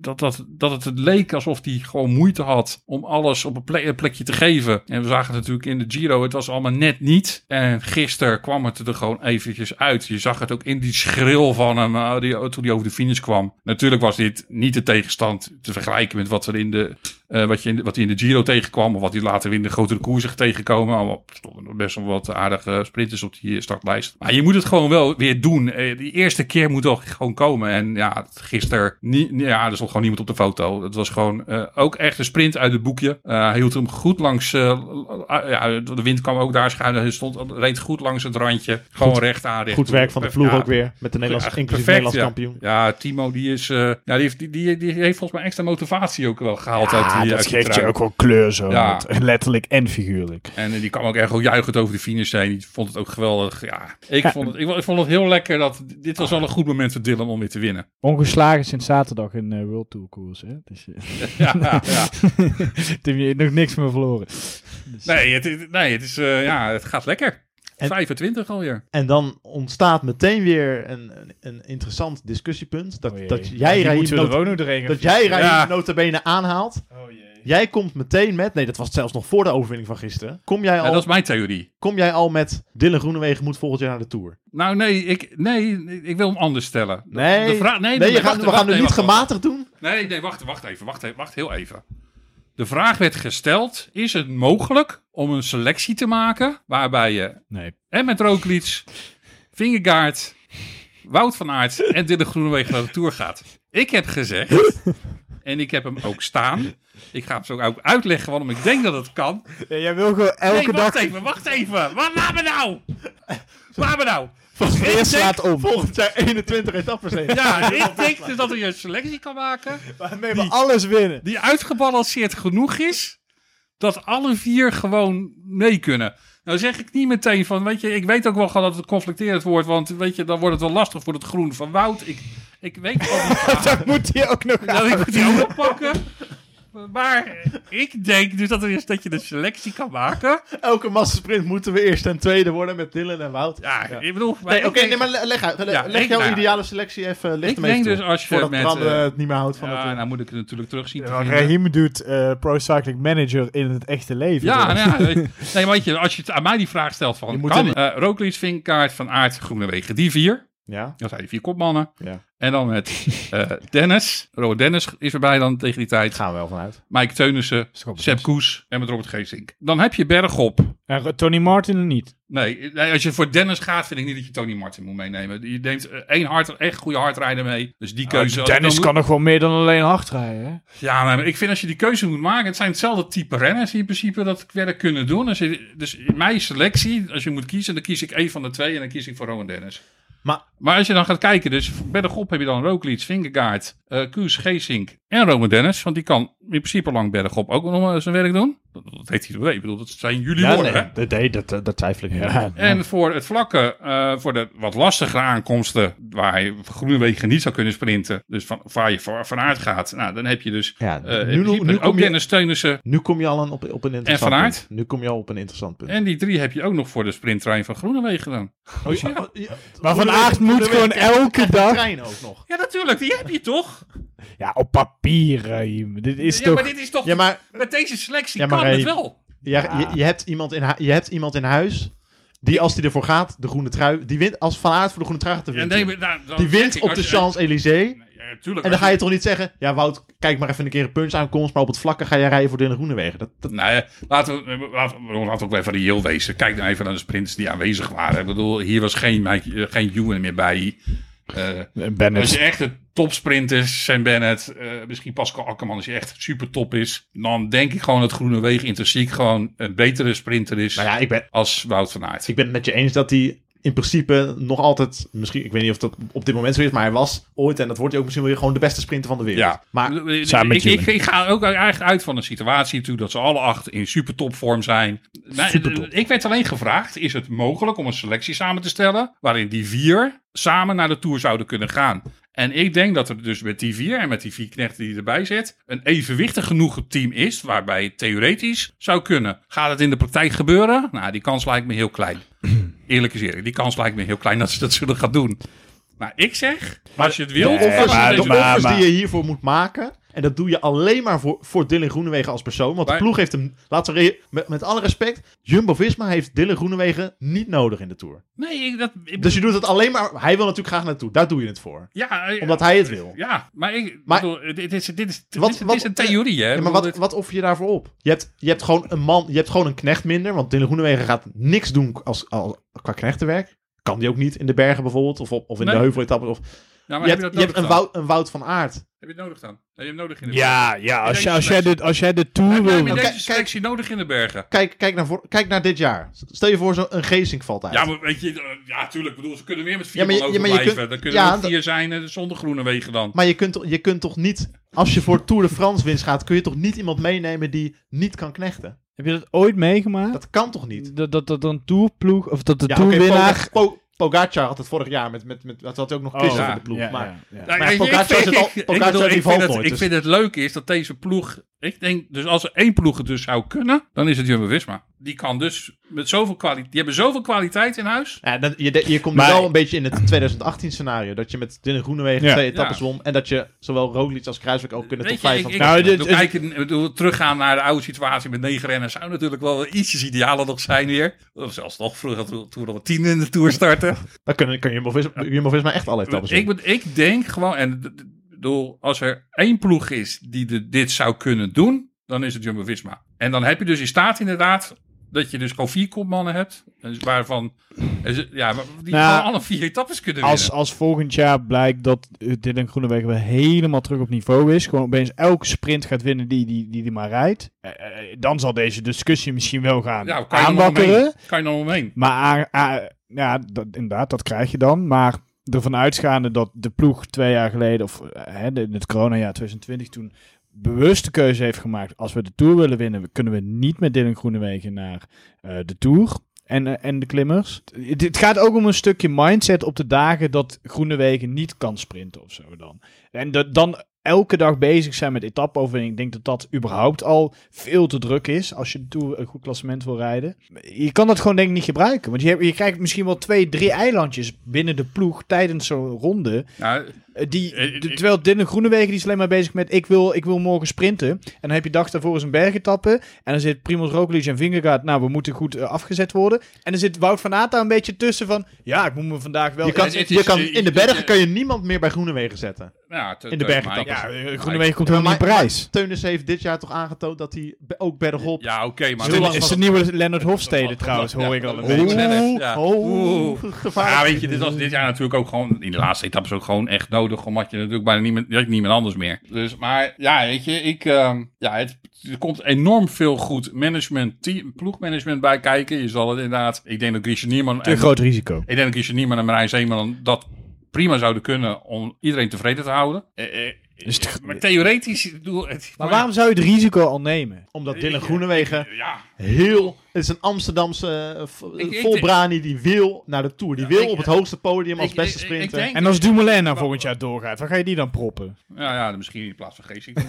dat, dat, dat het het leek alsof hij gewoon moeite had om alles op een, ple- een plekje te geven. En we zagen het natuurlijk in de Giro, het was allemaal net niet. En gisteren kwam het er gewoon eventjes uit. Je zag het ook in die schril van hem eh, die, toen hij over de finish kwam. Natuurlijk was dit niet de tegenstand te vergelijken met wat er in de eh, wat, je in wat hij in de Giro tegenkwam, of wat hij later in de grotere koersen tegenkomen. Allemaal stonden best wel wat aardige sprinters op die startlijst. Maar je moet het gewoon wel weer doen. Eh, die eerste keer moet toch gewoon komen. En ja, gisteren, niet, ja, er stond gewoon niemand op de foto. Het was gewoon eh, ook echt een sprint uit het boekje. Eh, hij hield hem goed langs, eh, eh, ja, de wind kwam ook daar schuin. Hij stond, reed goed langs het randje. Gewoon recht aan. recht Goed toe. werk van de ploeg Ja, ook weer. Met de Nederlands, ja, inclusief perfect, Nederlands ja. kampioen. Ja, Timo die is, eh, ja, die, heeft, die, die, die heeft volgens mij extra motivatie ook wel gehaald uit Ja, die, dat geeft je ook wel kleur zo. Ja. Letterlijk en figuurlijk. En die kwam ook echt ook juichend over de finish heen. Die vond het ook geweldig. Ja, ik, Ja. Vond, het, ik, ik vond het heel lekker dat dit was wel een goed moment voor Dylan om weer te winnen. Ongeslagen sinds zaterdag in eh World Tour koers. Hè? Dus, eh, Ja, ja, heb je nog niks meer verloren. Dus- Nee, het, is- nee, het is eh, ja, het gaat lekker. En- 25 alweer. En dan ontstaat meteen weer een, een, een interessant discussiepunt. Dat, Oh dat Ja, jij, die Raheem, er dat jij Ja. notabene aanhaalt. Oh jee. Jij komt meteen met... Nee, dat was zelfs nog voor de overwinning van gisteren. Kom jij Ja, al, dat is mijn theorie. kom jij al met Dylan Groenewegen moet volgend jaar naar de Tour? Nou, nee, ik, nee, ik wil hem anders stellen. De- Nee, de vraag- nee, nee, nee, je gaat, wacht, we gaan het niet gematigd doen. Nee, nee, wacht, wacht even, wacht, even, wacht heel even. De vraag werd gesteld, is het mogelijk om een selectie te maken waarbij je Nee. en met Roglic, Vingegaard, Wout van Aert en Dylan Groenewegen naar de Tour gaat. Ik heb gezegd, en ik heb hem ook staan, ik ga hem zo ook uitleggen waarom ik denk dat het kan. jij wil gewoon elke nee, wacht dag... even, wacht even. Wat, laat me nou. Laat me nou. Eerst slaat om. Volgend jaar 21 etappes heen. Ja, ik denk dus dat je een selectie kan maken Waarmee we alles winnen. die uitgebalanceerd genoeg is dat alle vier gewoon mee kunnen. Nou zeg ik niet meteen van, weet je, ik weet ook wel gewoon dat het conflicterend wordt, want weet je, dan wordt het wel lastig voor het groen van Wout. Ik, ik weet niet. Dat moet hij ook nog dat ik moet die ook nog pakken. Maar ik denk dus dat, er is, dat je een selectie kan maken. Elke massasprint moeten we eerst en tweede worden met Dylan en Wout. Ja, ik bedoel... Nee, oké, nee, maar le- leg uit. Le- Ja, leg jouw nou, ideale selectie even licht ik denk toe. dus als je Voordat met... Bram eh, eh, het niet meer houdt van ja, het... eh, nou moet ik het natuurlijk terug zien te Ja. Raheem doet eh, Pro Cycling Manager in het echte leven. Ja, nou ja, nee, maar weet je, als je het aan mij die vraag stelt Je van, moet kan er- uh, Roglic, Vinkaart, Van Aert, Groenewegen, die vier. Ja, Dat zijn die vier kopmannen. ja, En dan met eh, Dennis. Robert Dennis is erbij dan tegen die tijd. gaan we wel vanuit. Mike Teunissen, Sepp Koes en met Robert Geesink. Dan heb je bergop. En Tony Martin niet. Nee, nee, als je voor Dennis gaat, vind ik niet dat je Tony Martin moet meenemen. Je neemt eh, één hard, echt goede hardrijder mee. Dus die keuze... Dennis dan kan nog wel meer dan alleen hard rijden. Hè? Ja, maar ik vind als je die keuze moet maken, het zijn hetzelfde type renners die in principe dat werk kunnen doen. Als je, dus in mijn selectie, als je moet kiezen, dan kies ik één van de twee en dan kies ik voor Rowan Dennis. Maar Maar als je dan gaat kijken, dus bij de groep heb je dan Roglic, Vingegaard, eh Koes, Geesink en Roman Dennis. Want die kan in principe lang bergop ook nog wel zijn werk doen. Dat, dat heeft hij door. Ik bedoel, dat zijn jullie ja, hè? nee, dat, nee, dat, twijfel ik niet. Ja, En voor het vlakke, eh, voor de wat lastigere aankomsten, waar hij Groenewegen niet zou kunnen sprinten, dus van, waar je voor, vanuit gaat, nou, dan heb je dus Ja, eh, nu, nu, ook je, Dennis Teunissen. nu kom je al een, op, op een interessant Van punt. Nu kom je al op een interessant punt. En die drie heb je ook nog voor de sprinttrein van Groenewegen dan. Oh, ja, oh, ja. Maar Van Aert moet gewoon elke dag- trein ook nog. Ja, natuurlijk, die heb je toch? Ja, op papier, Raheem. Dit is ja, toch... maar dit is toch... Ja, maar, Met deze selectie Ja, maar kan het wel. ja, Je, je, hebt iemand in je hebt iemand in huis die als hij ervoor gaat, de groene trui, die wint, als Van Aert voor de groene trui gaat, wint nee, maar nou, dan Die wint op de Champs-Élysées. Ja, tuurlijk, En dan ga je toch niet zeggen, ja Wout, kijk maar even een keer een punch aankomst, maar op het vlakke ga je rijden voor Dylan Groenewegen. Dat, dat, Nee, laten we, laten we, laten we ook even reëel wezen. Kijk nou even naar de sprints die aanwezig waren. Ik bedoel, hier was geen, Mike- eh, geen Ewan meer bij. Eh, Bennett. als je echt de topsprinters, Sam Bennett, eh, misschien Pascal Akkerman als hij echt super top is. Dan denk ik gewoon dat Groenewegen intrinsiek gewoon een betere sprinter is Nou ja, ik ben, als Wout van Aert. ik ben het met je eens dat hij in principe nog altijd, misschien, ik weet niet of dat op dit moment zo is, maar hij was ooit, en dat wordt hij ook misschien wel weer gewoon de beste sprinter van de wereld. Ja, Maar Samen met ik, ik, ga ook eigenlijk uit van een situatie toe dat ze alle acht in super topvorm zijn. Nou, Supertop. Ik werd alleen gevraagd: is het mogelijk om een selectie samen te stellen waarin die vier samen naar de tour zouden kunnen gaan? En ik denk dat er dus met die vier en met die vier knechten die erbij zit, een evenwichtig genoeg team is waarbij het theoretisch zou kunnen. Gaat het in de praktijk gebeuren? Nou, die kans lijkt me heel klein. Eerlijk is eerlijk, die kans lijkt me heel klein dat ze dat zullen gaan doen. Maar ik zeg, als je het wil, Nee, de maar- de offers maar- die je hiervoor moet maken. En dat doe je alleen maar voor, voor Dylan Groenewegen als persoon. Want Maar- de ploeg heeft hem, laten we met, met alle respect, Jumbo-Visma heeft Dylan Groenewegen niet nodig in de Tour. nee, ik- dat, ik- Dus je doet het alleen maar, hij wil natuurlijk graag naartoe. Daar doe je het voor. ja, eh, Omdat hij het wil. Ja, maar ik Maar- bedoel, dit is, dit is, dit Wat- is, dit wat- is een theorie, hè? Ja, maar wat, dit- wat offer je daarvoor op? Je hebt, je hebt gewoon een man, je hebt gewoon een knecht minder. Want Dylan Groenewegen gaat niks doen als, als, qua knechtenwerk. Kan die ook niet in de bergen bijvoorbeeld. Of, op, of in Nee. de heuveletappes. Of, maar je heb hebt, je je een? Wout, een Wout van Aert. Heb je het nodig dan? Heb je hem nodig in de Ja, bergen? ja als, je, als, jij de, als jij de Tour Heb wil... jij Oké, deze kijk- selectie nodig in de bergen? Kijk, kijk, naar, voor, kijk naar dit jaar. Stel je voor, zo'n Geesink valt uit. Ja, maar weet je, eh, ja, tuurlijk, bedoel, ze kunnen weer met vier Ja, maar je- man ja, maar je overblijven. kunt- Dan kunnen ja, er vier zijn eh, zonder groene wegen dan. Maar je kunt, toch- je kunt toch niet, als je voor Tour de France winst gaat, kun je toch niet iemand meenemen die niet kan knechten? Heb je dat ooit meegemaakt? Dat kan toch niet? Dat, dat, dat een tourploeg, of dat de Ja. Poga- Po- Pogacar had het vorig jaar met, met, met dat had hij ook nog Oh, ja, in de ploeg. ja, maar ja, ja. Nou, Maar je, Pogacar ik vind- zit al- ik- ik Pogacar bedoel, die ik vind het- nooit, Ik dus- vind het leuk is dat deze ploeg... Ik denk, dus als er één ploeg het dus zou kunnen, dan is het Jumbo-Visma. Die kan dus met zoveel kwaliteit... Die hebben zoveel kwaliteit in huis. Ja, dan, je, je komt Maar- wel een beetje in het 2018 scenario. Dat je met Dylan Groenewegen Ja. twee etappes Ja. won. En dat je zowel Roglic als Kruiswijk ook kunnen 5 ik, van ik, het Nou, ik dit- ik bedoel, teruggaan naar de oude situatie met negen renners zou natuurlijk wel ietsjes idealer nog zijn weer. Of zelfs nog vroeger toen we nog tien in de Tour starten. Dan kun, kun je Jumbo-Visma echt alle etappes ik, winnen. ben- ik denk gewoon, en bedoel, als er één ploeg is die de- dit zou kunnen doen, dan is het Jumbo-Visma. En dan heb je dus in staat inderdaad dat je dus gewoon vier kopmannen hebt. Dus waarvan, ja, die Nou, alle vier etappes kunnen Als, winnen. als volgend jaar blijkt dat Dylan Groenewegen weer helemaal terug op niveau is, gewoon opeens elke sprint gaat winnen die die, die, die maar rijdt, eh, eh, dan zal deze discussie misschien wel gaan ja, kan je? Kan je nog omheen? Maar ah, ja, dat, inderdaad, dat krijg je dan. Maar ervan uitgaande dat de ploeg twee jaar geleden, of eh, hè, de- in het coronajaar 2020, toen bewuste keuze heeft gemaakt. Als we de Tour willen winnen, kunnen we niet met Dylan Groenewegen naar eh, de Tour. En, eh, en de klimmers. Het gaat ook om een stukje mindset op de dagen dat Groenewegen niet kan sprinten of zo dan. En dat, dan elke dag bezig zijn met etappe-overwinning. Ik denk dat dat überhaupt al veel te druk is als je een goed klassement wil rijden. Je kan dat gewoon denk ik niet gebruiken. Want je, je krijgt misschien wel twee, drie eilandjes binnen de ploeg tijdens zo'n ronde. Nou, Die, Eh, eh, de- terwijl Dylan Groenewegen die is alleen maar bezig met ik wil, ik wil morgen sprinten. En dan heb je dag daarvoor eens een bergetappe. En dan zit Primoz Roglic en Vingegaard, nou we moeten goed eh, afgezet worden. En dan zit Wout van Aert daar een beetje tussen van, ja ik moet me vandaag wel... Je kan, het is- je kan, eh, in de bergen kan je niemand meer bij Groenewegen zetten. ja, te- In de maar ja, eh, Groenewegen komt helemaal niet prijs. Teunis heeft dit jaar toch aangetoond dat hij ook bergop... Ja, oké, maar... Lang is de het- nieuwe Leonard Hofstede trouwens, hoor ik al een beetje. oh, Oeh. gevaarlijk. Ja, weet je, dit was dit jaar natuurlijk ook gewoon, in de laatste etappes ook gewoon echt nodig, omdat je natuurlijk bijna niemand, je niemand anders meer. Dus, maar ja, weet je, ik, ehm, ja, het, er komt enorm veel goed management, team, ploegmanagement bij kijken. Je zal het inderdaad, ik denk dat Christian Nierman, Te en, groot risico. ik denk dat Christian Nierman en Marijn Zeeman dat prima zouden kunnen om iedereen tevreden te houden. Eh, eh, Het- maar theoretisch, ik bedoel, het, Maar waarom zou je het risico al nemen? Omdat Dylan Groenewegen Ja, heel... Het is een Amsterdamse uh, Ik- ik- volbrani die wil naar de Tour. Die wil ik- op het hoogste podium als ik- beste ik- ik sprinter. En als Dumoulin nou volgend jaar doorgaat, waar ga je die dan proppen? ja, ja, misschien in plaats van Geesink.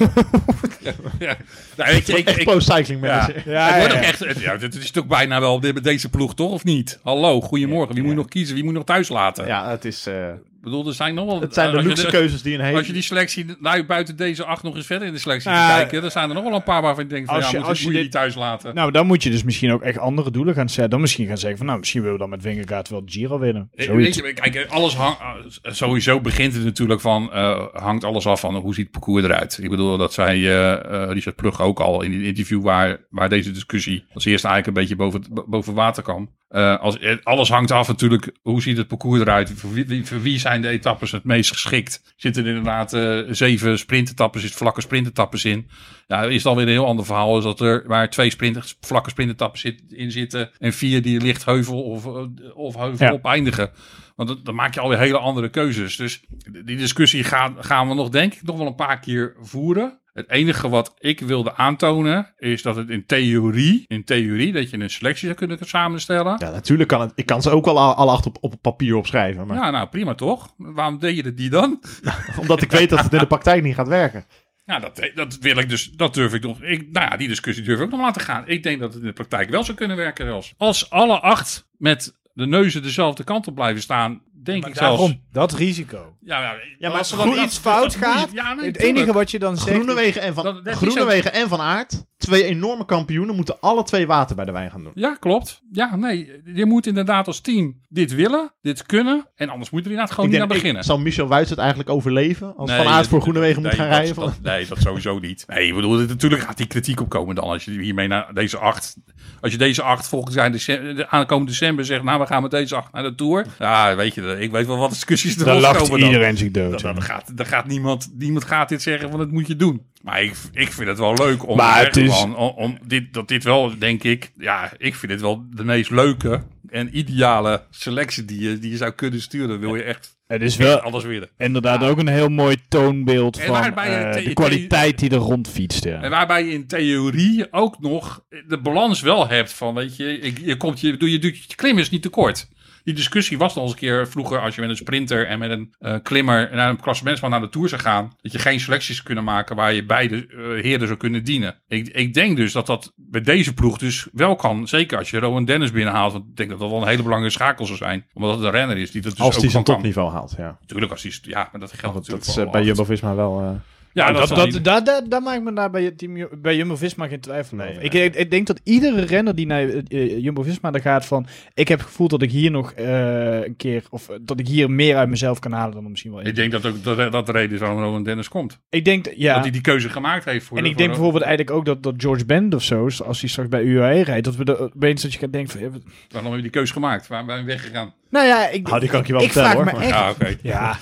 ja. Nou, ik, Echt ik, pro-cycling manager. Ja, het wordt ja, ook ja. echt, het- ja, dit is toch bijna wel dit- deze ploeg, toch? Of niet? Hallo, goedemorgen. Wie moet je nog kiezen? Wie moet je nog thuis laten? Ja, het is... eh, Ik bedoel, er zijn nog wel... het zijn de je luxe de- keuzes die een hele... Als je die selectie, nou, buiten deze acht nog eens verder in de selectie te kijken, dan zijn er nog wel een paar waarvan je denkt van, als ja, je- moet, als je moet je dit- die thuis laten. Nou, dan moet je dus misschien ook echt andere doelen gaan zetten. Dan misschien gaan zeggen van, nou, misschien willen we dan met Vingegaard wel Giro winnen. Eh, Zoiets. Kijk, alles hang, eh, sowieso begint het natuurlijk van, eh, hangt alles af van hoe ziet het parcours eruit. Ik bedoel, dat zei eh, eh, Richard Plug ook al in het interview waar, waar deze discussie als eerste eigenlijk een beetje boven, boven water kwam. Eh, als, eh, alles hangt af natuurlijk, hoe ziet het parcours eruit? Voor wie, wie- voor wie zijn de etappes het meest geschikt? Zitten er inderdaad eh, zeven sprintetappes, is vlakke sprintetappes in? Ja, is dan weer een heel ander verhaal. Is dat er maar twee sprint, vlakke sprintetappes zit, in zitten en vier die licht heuvel of, of heuvel Ja. op eindigen. Want dan, dan maak je alweer hele andere keuzes. Dus die discussie gaan, gaan we nog denk ik nog wel een paar keer voeren. Het enige wat ik wilde aantonen is dat het in theorie, in theorie, dat je een selectie zou kunnen samenstellen. Ja, natuurlijk kan het. Ik kan ze ook wel al- alle acht op, op papier opschrijven. Maar, Ja, nou prima toch? Waarom deed je die dan? Omdat ik weet dat het in de praktijk niet gaat werken. Ja, dat, dat wil ik dus, dat durf ik nog. Ik, nou ja, die discussie durf ik ook nog laten gaan. Ik denk dat het in de praktijk wel zou kunnen werken zelfs. Als alle acht met de neuzen dezelfde kant op blijven staan, denk Maar ik zelfs. daarom, dat risico. Ja, ja, Ja, maar als er dan iets fout gaat, Ja, nee, het tuurlijk. enige wat je dan zegt... Groenewegen en Van, Dat- dat Groenewegen en van Aert, twee enorme kampioenen, moeten alle twee water bij de wijn gaan doen. Ja, klopt. Ja, nee. Je moet inderdaad als team dit willen, dit kunnen. En anders moet je er inderdaad gewoon ik niet aan denk, beginnen. ik, zal Michel Wuits het eigenlijk overleven als Nee, Van Aert voor Groenewegen moet gaan dat- rijden? dat- nee, dat sowieso niet. Nee, ik bedoel, natuurlijk gaat die kritiek opkomen dan. Als je hiermee naar deze acht... Als je deze acht in december, de aankomende december zegt... Nou, we gaan met deze acht naar de Tour. Ja, weet je, ik weet wel wat discussies er Dan lacht iedereen zich dood. Dan, gaat, dan gaat niemand, niemand gaat dit zeggen van dat moet je doen. Maar ik, ik vind het wel leuk om, Maar het is- om, om dit, dat dit wel, denk ik, ja, ik vind dit wel de meest leuke en ideale selectie die je, die je zou kunnen sturen. Wil je echt Het is wel alles willen. inderdaad ook een heel mooi toonbeeld En van je eh, de kwaliteit die er rondfietst. Ja. En waarbij je in theorie ook nog de balans wel hebt van, weet je, je, je komt je, doe je, doet je klim is niet te kort. Die discussie was al eens een keer vroeger als je met een sprinter en met een eh, klimmer naar een klassementsman naar de Tour zou gaan. Dat je geen selecties kunnen maken waar je beide eh, heren zou kunnen dienen. Ik, ik denk dus dat dat bij deze ploeg dus wel kan. Zeker als je Rowan Dennis binnenhaalt. Want ik denk dat dat wel een hele belangrijke schakel zou zijn. Omdat het een renner is die dat dus als ook hij zijn kan. topniveau haalt, ja. Natuurlijk als hij, ja, maar dat geldt Dat, natuurlijk is voor eh, bij. Jumbo-Visma wel... eh, Ja, dat, dat, dat, niet- daar, daar, daar maak ik me daar bij, team, bij Jumbo-Visma geen twijfel Nee, over. nee. Ik, ik, ik denk dat iedere renner die naar eh, Jumbo-Visma daar gaat van... Ik heb het gevoel dat ik hier nog eh, een keer... Of eh, dat ik hier meer uit mezelf kan halen dan er misschien wel. Ik denk dat ook dat, dat de reden is waarom Rowan Dennis komt. Ik denk, dat- ja... Dat hij die keuze gemaakt heeft voor En ik voor denk de- bijvoorbeeld eigenlijk ook dat, dat George Bend of zo, als hij straks bij UAE rijdt, dat we de, opeens dat je gaat denken van... ja, Waarom heb je die keuze gemaakt? Waar ben je weggegaan? Nou ja, ik, Nou, die kan ik je wel ik vertellen, vraag hoor. me echt... Ja, oké. Ja,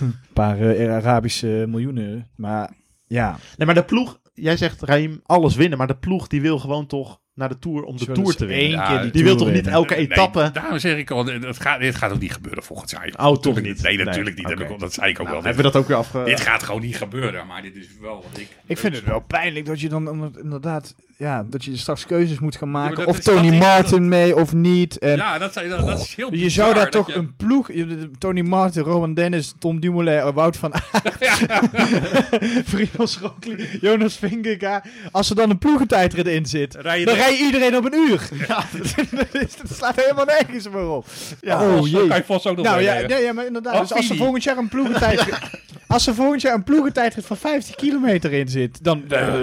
een paar eh, Arabische miljoenen, maar ja... Nee, maar de ploeg... Jij zegt, Raim, alles winnen. Maar de ploeg die wil gewoon toch naar de Tour om de Zo, Tour te winnen. Ja, die Die wil toch niet elke etappe... Nee, daarom zeg ik al, dit gaat, dit gaat ook niet gebeuren volgend jaar. Oh, toch niet? Nee, Nee, natuurlijk niet. Dat, zei ik ook Nou, wel. hebben we dat ook weer afge... Dit gaat gewoon niet gebeuren, maar dit is wel wat ik... Ik vind het wel pijnlijk dat je dan inderdaad, ja, dat je straks keuzes moet gaan maken. of Tony dat Martin mee of niet. En Ja, dat, zei- dat, dat is heel je zou daar toch je- een ploeg, Tony Martin, Rowan Dennis, Tom Dumoulin, eh, Wout van Aert, Primoz Roglic, Jonas Vingegaard. Als er dan een ploegentijdrit in zit, Rij je dan rijdt iedereen op een uur. Ja, dat, is- dat slaat helemaal nergens meer op. Ja, oh jee. Kan je ook nog Nou ja, meenemen. ja, ja, maar inderdaad. Oh, dus als er volgend jaar een ploegentijdrit... als er volgend jaar een ploegentijdrit van 50 kilometer in zit, dan... eh,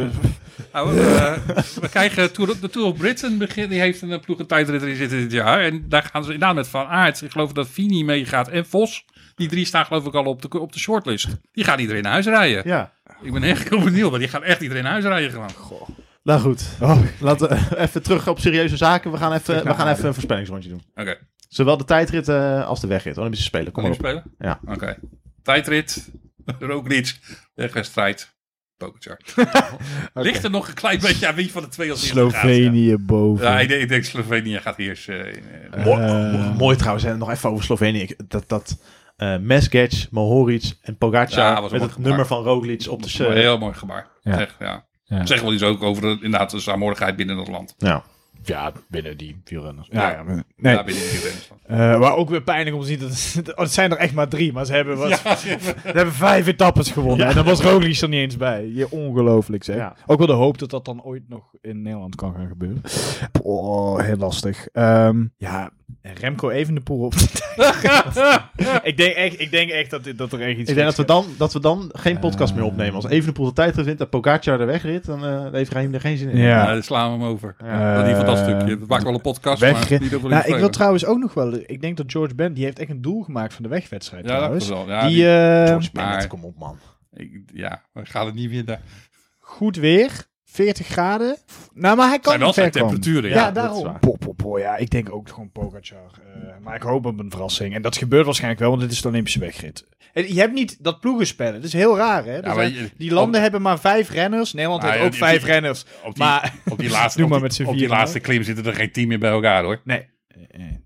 Nou, eh, we krijgen Tour, de Tour of Britain, begin, die heeft een ploegentijdrit erin zitten dit jaar. En daar gaan ze inderdaad met Van Aert. Ik geloof dat Fini meegaat en Vos. Die drie staan geloof ik al op de, op de shortlist. Die gaan iedereen naar huis rijden. Ja. Ik ben echt heel benieuwd, maar die gaan echt iedereen naar huis rijden gewoon. Nou goed. oh, Laten we even terug op serieuze zaken. We gaan even, we gaan even een voorspellingsrondje doen. Oké, Zowel de tijdrit eh, als de wegrit. Olympische Spelen. Kom maar je op. spelen? Ja. Oké. Tijdrit, Roglic, wegwedstrijd, Pogacar. Ligt er nog een klein beetje aan wie van de twee als eerste gaat, ja. Slovenië boven. Ja, ik denk, ik denk Slovenië gaat heersen. eh, eh, Mooi, mo- mooi trouwens. En nog even over Slovenië. Dat, dat eh Mesgec, Mohoric en Pogacar Ja, met het gebaar. nummer van Roglic op de heel mooi gebaar. Ja. Zeg, ja. Ja. Zeg wel iets ook over de, inderdaad de saamhorigheid binnen het land. Ja. Ja, binnen die wielrenners. Ja. Ja, ja, maar- nee. Ja, binnen die grens. Eh, maar ook weer pijnlijk om te zien dat oh, het zijn er echt maar drie, maar ze hebben, wat, ze hebben vijf etappes gewonnen. Ja. En dan was Roglic er niet eens bij. Je, ongelooflijk zeg. Ja. Ook wel de hoop dat dat dan ooit nog in Nederland kan gaan gebeuren. Oh, heel lastig. Ehm, ja, en Remco Evenepoel op ik, denk echt, ik denk echt dat, dit- dat er echt iets Ik denk dat we, dan, dat we dan geen podcast meer opnemen. Als Evenepoel de tijdrit wint en Pogacar de wegrit, dan eh heeft Raim er geen zin in. Ja. Ja, dan slaan we hem over. Ja. in ieder geval dat Eh, stukje. We maken wel een podcast, weg- maar niet over Nou, ik wil trouwens ook nog wel... Ik denk dat George Bent, die heeft echt een doel gemaakt van de wegwedstrijd Ja, dat trouwens. is wel. Ja, die, die- eh, George Bennett, maar- kom op man. ik, ja, we gaan het niet winnen. goed weer, 40 graden. Nou, maar hij kan zijn wel ver zijn komen. temperaturen. Ja, Ja. daarom. waar. Po, po, po, ja, ik denk ook gewoon Pogacar. Eh, maar ik hoop op een verrassing. En dat gebeurt waarschijnlijk wel, want dit is de Olympische wegrit. En je hebt niet dat ploegenspellen. Dat is heel raar, hè? Zijn- je- die landen op- hebben maar vijf renners. Nederland Nou heeft ook die- vijf die- renners. Op die, Maar op die laatste, maar die, met z'n op die laatste klim zitten er geen team meer bij elkaar hoor. nee.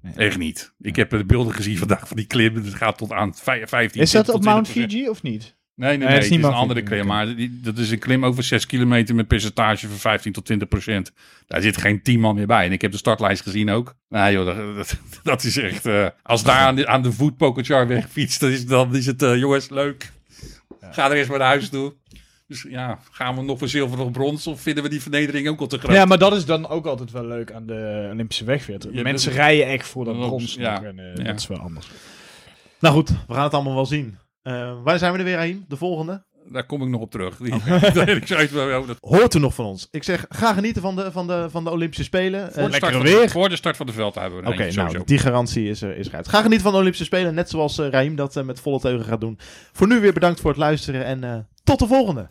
Nee. Echt niet. Ik heb de beelden gezien vandaag van die klim. Het gaat tot aan vij- 15. Is dat 20 op Mount 20%. Fiji of niet? Nee, nee, nee. het is een andere klim. Maar die, dat is een klim over 6 kilometer met percentage van 15 tot 20 procent. Daar zit geen 10 man meer bij. En ik heb de startlijst gezien ook. Nou joh, dat, dat, dat is echt... eh, als daar aan de, aan de voet Pogacar wegfietst, dan is, dan is het... eh, jongens, leuk. Ga er eens maar naar huis toe. Dus ja, gaan we nog voor zilver of brons? Of vinden we die vernedering ook al te groot? Ja, maar dat is dan ook altijd wel leuk aan de Olympische wegrit. Ja, Mensen dat- rijden echt voor dat brons. ja, nog en, eh, ja. Dat is wel anders. Nou goed, we gaan het allemaal wel zien. Eh waar zijn we er weer, Aim? De volgende? Daar kom ik nog op terug. Die, oh, dat- Hoort u nog van ons? Ik zeg, ga genieten van de, van de, van de Olympische Spelen. Eh, voor, de start van weer. de, voor de start van de veld hebben we Oké, nou, die garantie is er, is eruit. Ga genieten van de Olympische Spelen, net zoals eh Raim dat eh, met volle teugen gaat doen. Voor nu weer bedankt voor het luisteren en eh, tot de volgende.